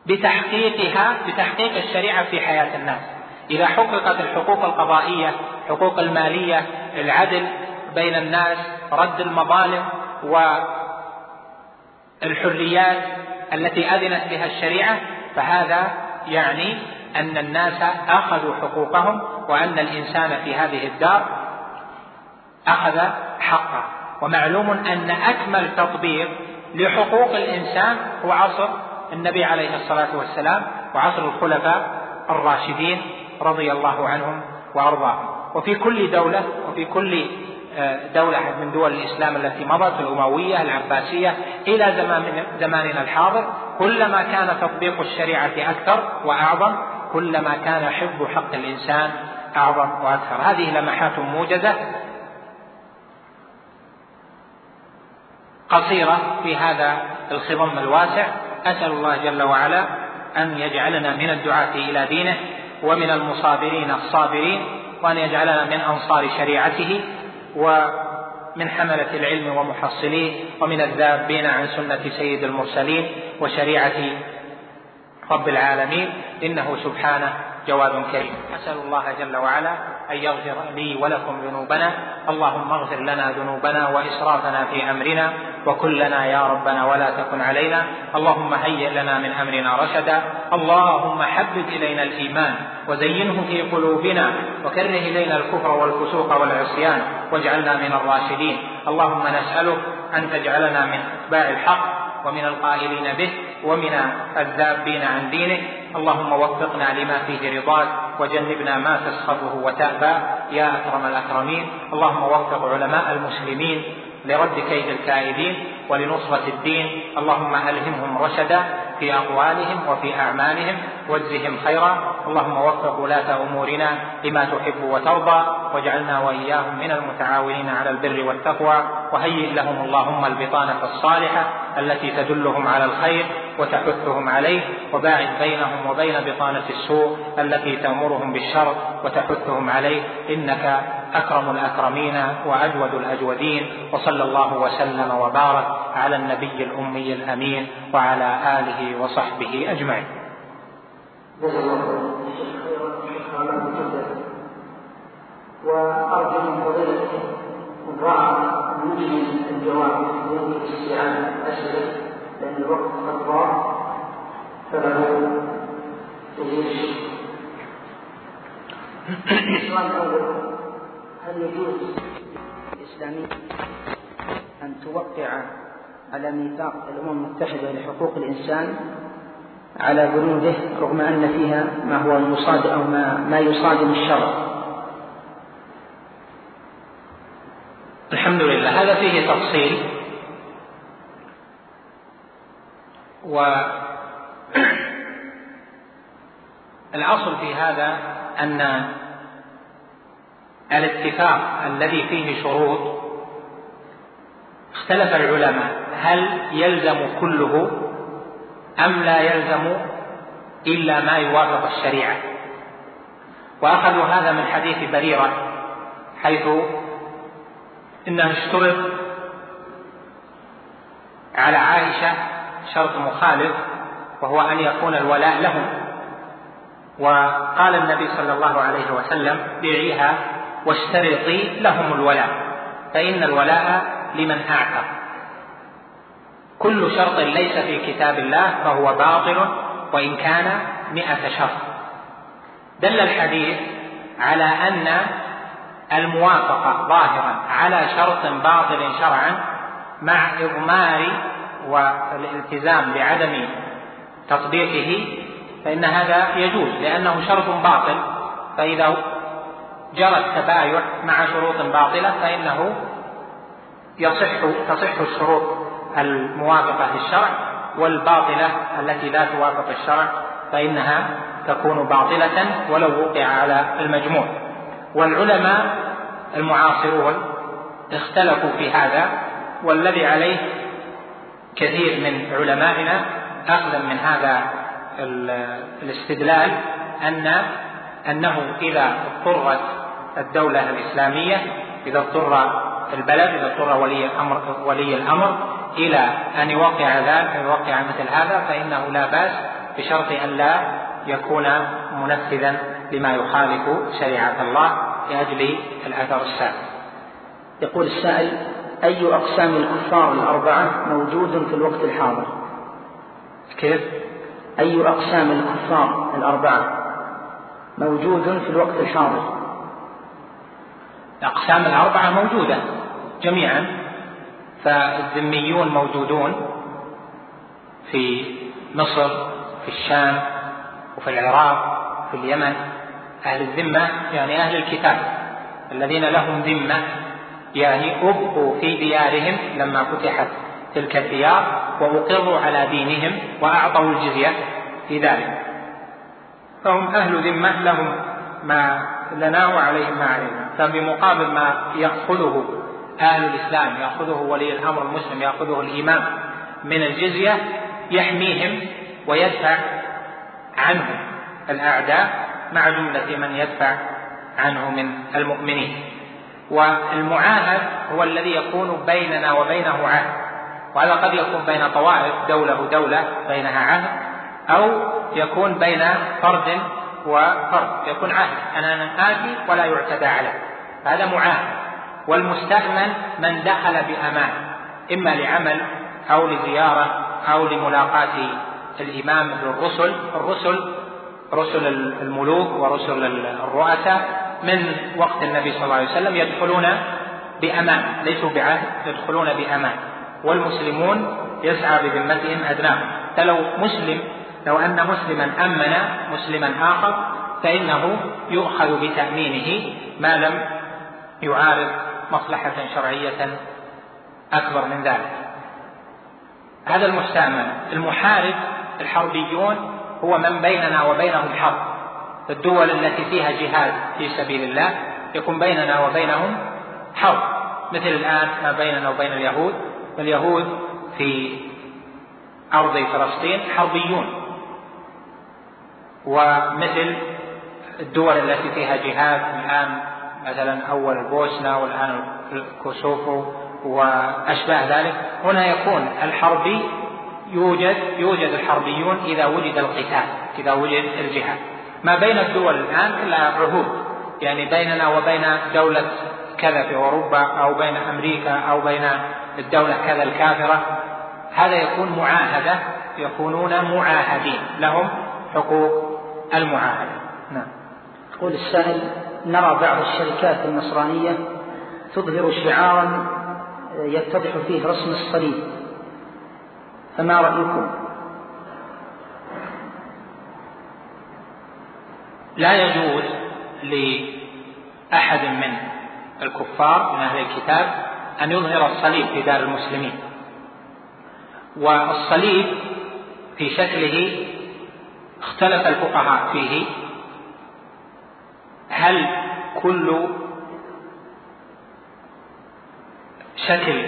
بتحقيقها بتحقيق الشريعة في حياة الناس. إذا حققت الحقوق القضائية حقوق المالية العدل بين الناس رد المظالم والحريات التي أذنت بها الشريعة فهذا يعني أن الناس أخذوا حقوقهم وأن الإنسان في هذه الدار أخذ حقه. ومعلوم أن أكمل تطبيق لحقوق الإنسان هو عصر النبي عليه الصلاة والسلام وعصر الخلفاء الراشدين رضي الله عنهم وأرضاهم. وفي كل دولة وفي كل دولة من دول الإسلام التي مضت الأموية العباسية إلى زمان زماننا الحاضر. كلما كان تطبيق الشريعة أكثر وأعظم كلما كان حفظ حق الإنسان أعظم وأكثر. هذه لمحات موجزة قصيرة في هذا الخضم الواسع. أسأل الله جل وعلا أن يجعلنا من الدعاة إلى دينه ومن المصابرين الصابرين وأن يجعلنا من أنصار شريعته ومن حملة العلم ومحصليه ومن الذابين عن سنة سيد المرسلين وشريعة رب العالمين إنه سبحانه جواد كريم. أسأل الله جل وعلا أن يغفر لي ولكم ذنوبنا اللهم اغفر لنا ذنوبنا وإسرافنا في أمرنا وكلنا يا ربنا ولا تكن علينا اللهم هيئ لنا من أمرنا رشدا اللهم حبب إلينا الإيمان وزينه في قلوبنا وكره إلينا الكفر والفسوق والعصيان واجعلنا من الراشدين. اللهم نسألك أن تجعلنا من أتباع الحق ومن القائلين به ومن الذابين عن دينه. اللهم وفقنا لما فيه رضاك وجنبنا ما تسخطه وتأبى. يا أكرم الأكرمين اللهم وفق علماء المسلمين لرد كيد الكائدين ولنصرة الدين. اللهم ألهمهم رشدا في أقوالهم وفي أعمالهم واجزهم خيرا. اللهم وفق ولاة أمورنا لما تحب وترضى واجعلنا وإياهم من المتعاونين على البر والتقوى. وهيئ لهم اللهم البطانة الصالحة التي تدلهم على الخير وتحثهم عليه وباعد بينهم وبين بطانة السوء التي تأمرهم بالشر وتحثهم عليه. إنك أكرم الأكرمين وأجود الأجودين وصلى الله وسلم وبارك على النبي الأمي الأمين وعلى آله وصحبه أجمعين. وأرجو من فضيلته رأى من الجواب في استيعاب الأسئلة لأن الوقت قد ضاع فله السؤال الأول هل يجوز الإسلامي أن توقع على ميثاق الأمم المتحدة لحقوق الإنسان على بنوده رغم أن فيها ما هو يصادم أو ما, ما يصادم الشرع؟ الحمد لله. هذا فيه تفصيل. والأصل في هذا أن الاتفاق الذي فيه شروط اختلف العلماء هل يلزم كله أم لا يلزم إلا ما يوافق الشريعة؟ وأخذوا هذا من حديث بريرة حيث إنه اشترط على عائشة شرط مخالف وهو أن يكون الولاء لهم. وقال النبي صلى الله عليه وسلم بيعيها واشترطي لهم الولاء فإن الولاء لمن أعتق كل شرط ليس في كتاب الله فهو باطل وإن كان مئة شرط. دل الحديث على أن الموافقة ظاهرا على شرط باطل شرعا مع إضمار والالتزام بعدم تطبيقه فإن هذا يجوز لأنه شرط باطل. فإذا جرى التبايع مع شروط باطلة فإنه يصح تصح الشروط الموافقة للشرع والباطلة التي لا توافق الشرع فإنها تكون باطلة ولو وقع على المجموع. والعلماء المعاصرون اختلفوا في هذا والذي عليه كثير من علمائنا أخذا من هذا الاستدلال أن أنه إذا اضطرت الدولة الإسلامية إذا اضطر البلد إذا اضطر ولي الأمر ولي الأمر إلى أن يوقع ذلك أن يوقع مثل هذا فإنه لا بأس بشرط أن لا يكون منفذا لما يخالف شريعة الله لأجل الأثر السابق. يقول السائل أي أقسام الكفار الأربعة موجود في الوقت الحاضر؟ كيف؟ أي أقسام الكفار الأربعة موجود في الوقت الحاضر؟ الأقسام الأربعة موجودة جميعا فالذميون موجودون في مصر في الشام وفي العراق في اليمن. أهل الذمة يعني أهل الكتاب الذين لهم ذمة يعني أبقوا في ديارهم لما فتحت تلك الديار وأقروا على دينهم وأعطوا الجزية في ذلك. فهم أهل ذمة لهم ما لنا وعليهم ما علينا. فبمقابل ما يأخذه أهل الإسلام يأخذه ولي الأمر المسلم يأخذه الإمام من الجزية يحميهم ويدفع عنهم الأعداء مع جملة من يدفع عنه من المؤمنين. والمعاهد هو الذي يكون بيننا وبينه عهد. وهذا قد يكون بين طوائف دولة ودولة بينها عهد أو يكون بين فرد وفرد يكون عهد أنا آتي ولا يعتدى عليه هذا معاهد. والمستأمن من دخل بأمان إما لعمل أو لزيارة أو لملاقاة الإمام الرسل الرسل رسل الملوك ورسل الرؤساء من وقت النبي صلى الله عليه وسلم يدخلون بأمان ليسوا بعهد يدخلون بأمان. والمسلمون يسعى بذمتهم أدناهم. فلو مسلم لو أن مسلما أمن مسلما آخر فإنه يؤخذ بتأمينه ما لم يعارض مصلحة شرعية أكبر من ذلك. هذا المستأمن المحارب الحربيون هو من بيننا وبينهم حرب. الدول التي فيها جهاد في سبيل الله يكون بيننا وبينهم حرب. مثل الآن ما بيننا وبين اليهود. فاليهود في أرض فلسطين حربيون. ومثل الدول التي فيها جهاد الآن مثلا أول البوسنة والآن الكوسوفو وأشباه ذلك هنا يكون الحربي يوجد يوجد الحربيون إذا وجد القتال إذا وجد الجهاد. ما بين الدول الآن كلها عهود يعني بيننا وبين دولة كذا في أوروبا أو بين أمريكا أو بين الدولة كذا الكافرة هذا يكون معاهدة يكونون معاهدين لهم حقوق المعاهدة. نعم. يقول السائل نرى بعض الشركات النصرانية تظهر شعارا يتضح فيه رسم الصليب. فما رأيكم؟ لا يجوز لأحد من الكفار من أهل الكتاب أن يظهر الصليب في دار المسلمين. والصليب في شكله اختلف الفقهاء فيه. هل كل شكل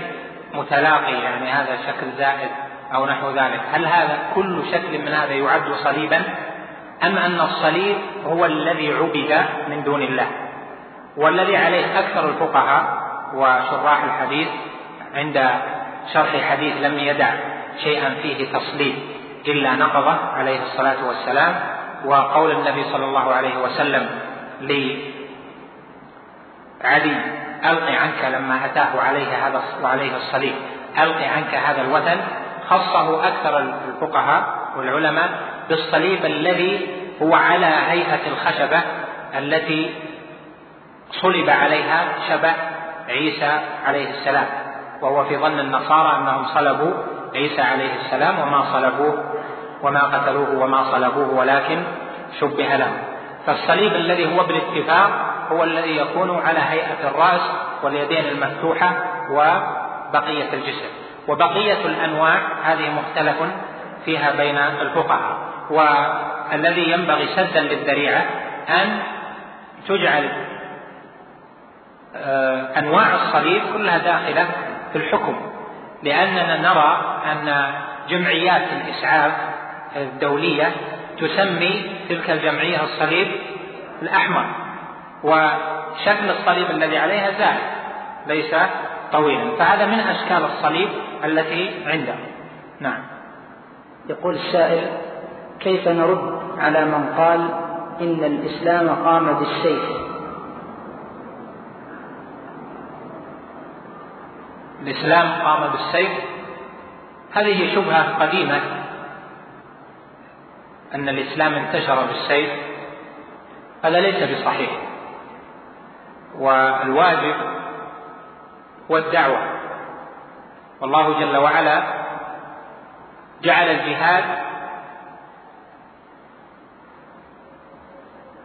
متلاقي يعني هذا شكل زائد أو نحو ذلك هل هذا كل شكل من هذا يعد صليبا؟ أم أن الصليب هو الذي عبد من دون الله؟ والذي عليه أكثر الفقهاء وشراح الحديث عند شرح حديث لم يدع شيئا فيه تصليب. إلا نقضه عليه الصلاة والسلام وقول النبي صلى الله عليه وسلم لعلي ألق عنك لما أتاه عليه هذا وعليه الصليب ألق عنك هذا الوثن خصه أكثر الفقهاء والعلماء بالصليب الذي هو على هيئة الخشبة التي صلب عليها شبه عيسى عليه السلام وهو في ظن النصارى أنهم صلبوا عيسى عليه السلام وما صلبوه وما قتلوه وما صلبوه ولكن شبه لهم فالصليب الذي هو بالاتفاق هو الذي يكون على هيئة الرأس واليدين المفتوحة وبقية الجسم. وبقية الأنواع هذه مختلف فيها بين الفقهاء. والذي ينبغي سدا للذريعة أن تجعل آه، أنواع الصليب كلها داخلة في الحكم. لأننا نرى أن جمعيات الإسعاف الدولية تسمي تلك الجمعية الصليب الأحمر وشكل الصليب الذي عليها زائد ليس طويلا. فهذا من أشكال الصليب التي عنده نعم. يقول السائل كيف نرد على من قال إن الإسلام قام بالسيف؟ الإسلام قام بالسيف؟ هذه شبهة قديمة. أن الإسلام انتشر بالسيف هذا ليس بصحيح. والواجب هو الدعوة. والله جل وعلا جعل الجهاد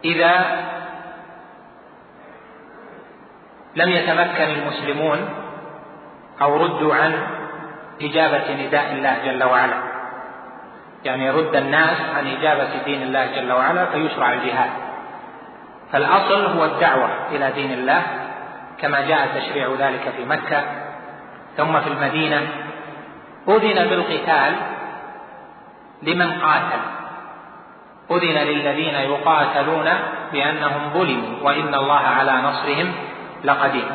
إذا لم يتمكن المسلمون أو ردوا عن إجابة نداء الله جل وعلا. يعني رد الناس عن إجابة دين الله جل وعلا فيشرع الجهاد. فالأصل هو الدعوة إلى دين الله كما جاء تشريع ذلك في مكة ثم في المدينة. أذن بالقتال لمن قاتل. أذن للذين يقاتلون بأنهم ظلموا وإن الله على نصرهم لقدير.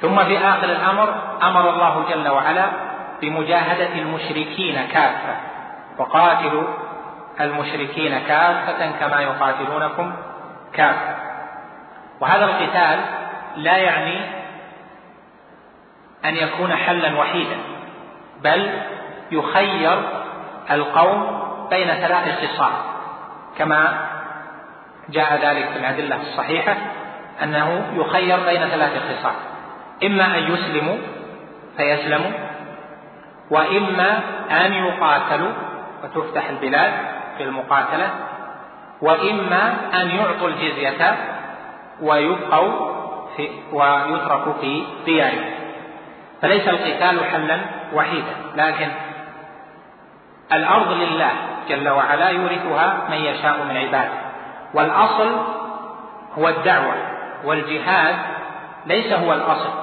ثم في آخر الأمر أمر الله جل وعلا بمجاهدة المشركين كافة وقاتلوا المشركين كافة كما يقاتلونكم كافة. وهذا القتال لا يعني أن يكون حلا وحيدا بل يخير القوم بين ثلاث خصال كما جاء ذلك في الأدلة الصحيحة أنه يخير بين ثلاث خصال إما أن يسلموا فيسلموا وإما أن يقاتلوا وتفتح البلاد في المقاتلة وإما أن يعطوا الجزية ويبقوا في ويتركوا في ديارهم. فليس القتال حلا وحيدا لكن الأرض لله جل وعلا يورثها من يشاء من عباده. والأصل هو الدعوة والجهاد ليس هو الأصل.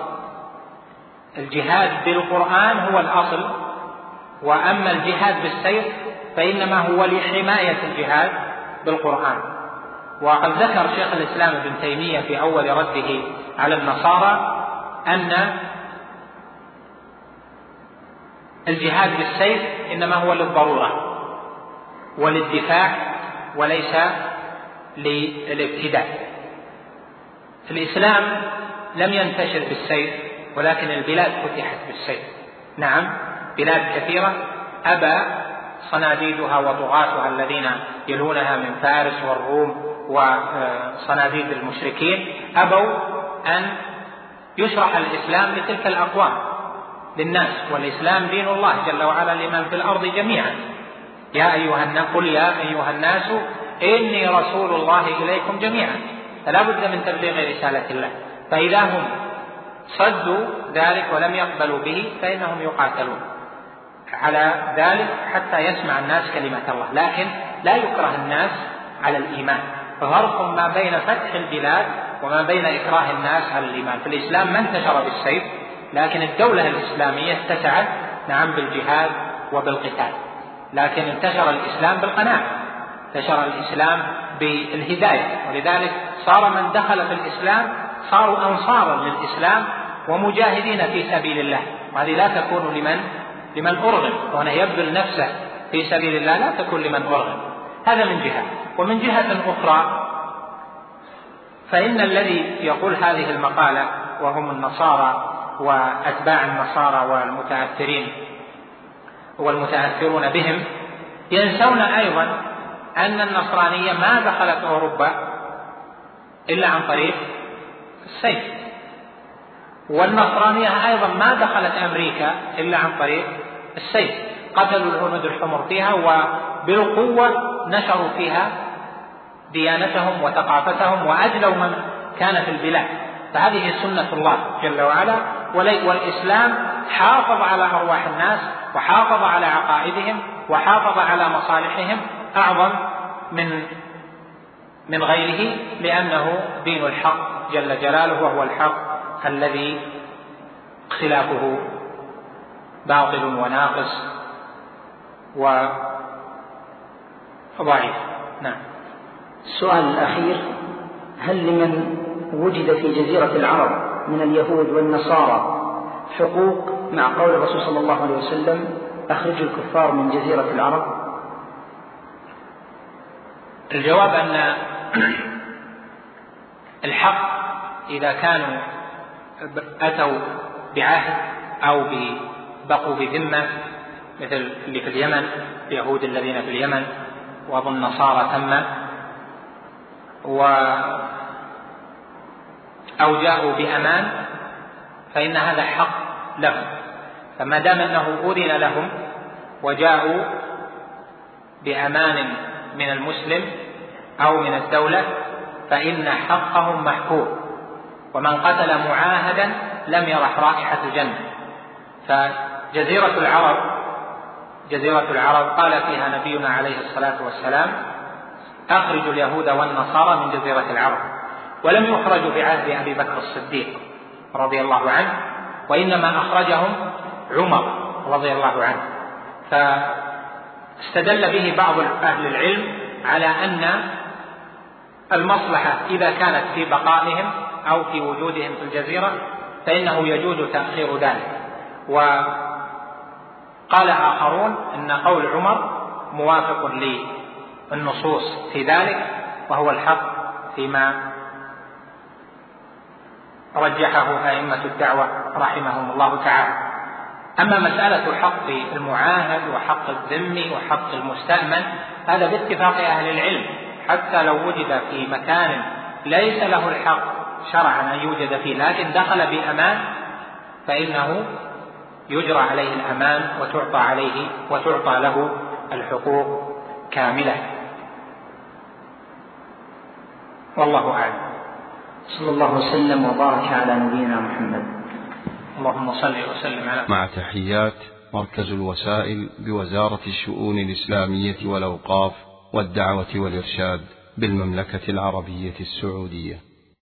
الجهاد بالقرآن هو الأصل وأما الجهاد بالسيف فإنما هو لحماية الجهاد بالقرآن. وقد ذكر شيخ الإسلام ابن تيمية في أول رده على النصارى أن الجهاد بالسيف إنما هو للضرورة وللدفاع وليس للابتداء. الإسلام لم ينتشر بالسيف ولكن البلاد فتحت بالسيف. نعم بلاد كثيرة. أبى صناديدها وطغاتها الذين يلونها من فارس والروم وصناديد المشركين. أبوا أن يشرح الإسلام لتلك الأقوام للناس والإسلام دين الله جل وعلا لمن في الأرض جميعا. يا أيها الناس قل يا أيها الناس إني رسول الله إليكم جميعا. فلا بد من تبليغ رسالة الله. فإذا هم صدوا ذلك ولم يقبلوا به فإنهم يقاتلون. على ذلك حتى يسمع الناس كلمة الله لكن لا يكره الناس على الإيمان. فرق ما بين فتح البلاد وما بين إكراه الناس على الإيمان. في الإسلام ما انتشر بالسيف لكن الدولة الإسلامية اتسعت نعم بالجهاد وبالقتال. لكن انتشر الإسلام بالقناعة. انتشر الإسلام بالهداية. ولذلك صار من دخل في الإسلام صاروا أنصارا للإسلام ومجاهدين في سبيل الله. وهذه لا تكون لمن؟ لمن أرغم وهنا يبذل نفسه في سبيل الله. لا تكون لمن أرغم هذا من جهة. ومن جهة أخرى فإن الذي يقول هذه المقالة وهم النصارى وأتباع النصارى والمتأثرين والمتأثرون بهم ينسون أيضا أن النصرانية ما دخلت أوروبا إلا عن طريق السيف. والنصرانية أيضا ما دخلت أمريكا إلا عن طريق السيف. قتلوا الهنود الحمر فيها وبالقوة نشروا فيها ديانتهم وثقافتهم وأجلوا من كان في البلاد. فهذه سنة الله جل وعلا. والإسلام حافظ على أرواح الناس وحافظ على عقائدهم وحافظ على مصالحهم أعظم من من غيره لأنه دين الحق جل جلاله وهو الحق. الذي خلافه باطل وناقص ضعيف نعم. السؤال الأخير هل لمن وجد في جزيرة العرب من اليهود والنصارى حقوق مع قول الرسول صلى الله عليه وسلم أخرجوا الكفار من جزيرة العرب؟ الجواب أن الحق إذا كانوا أتوا بعهد أو بقوا بذمة مثل اللي في اليمن اليهود الذين في اليمن وأظن نصارى ثم و أو جاءوا بأمان فإن هذا حق لهم. فما دام أنه أذن لهم وجاءوا بأمان من المسلم أو من الدولة فإن حقهم محفوظ. ومن قتل معاهدا لم يرح رائحة الجنة. فجزيرة العرب جزيرة العرب قال فيها نبينا عليه الصلاة والسلام أخرجوا اليهود والنصارى من جزيرة العرب ولم يخرجوا في عهد أبي بكر الصديق رضي الله عنه وإنما أخرجهم عمر رضي الله عنه. فاستدل به بعض أهل العلم على أن المصلحة إذا كانت في بقائهم أو في وجودهم في الجزيرة فإنه يجوز تأخير ذلك. وقال آخرون أن قول عمر موافق للنصوص في ذلك وهو الحق فيما رجحه أئمة الدعوة رحمهم الله تعالى. أما مسألة حق المعاهد وحق الذم وحق المستأمن هذا باتفاق أهل العلم حتى لو وجد في مكان ليس له الحق شرعا أن يوجد فيه لكن دخل بأمان فإنه يجرى عليه الأمان وتعطى عليه وتعطى له الحقوق كاملة. والله أعلم. صلى الله وسلم وبارك على نبينا محمد. اللهم صل وسلم على مع تحيات مركز الوسائل بوزارة الشؤون الإسلامية والأوقاف والدعوة والإرشاد بالمملكة العربية السعودية.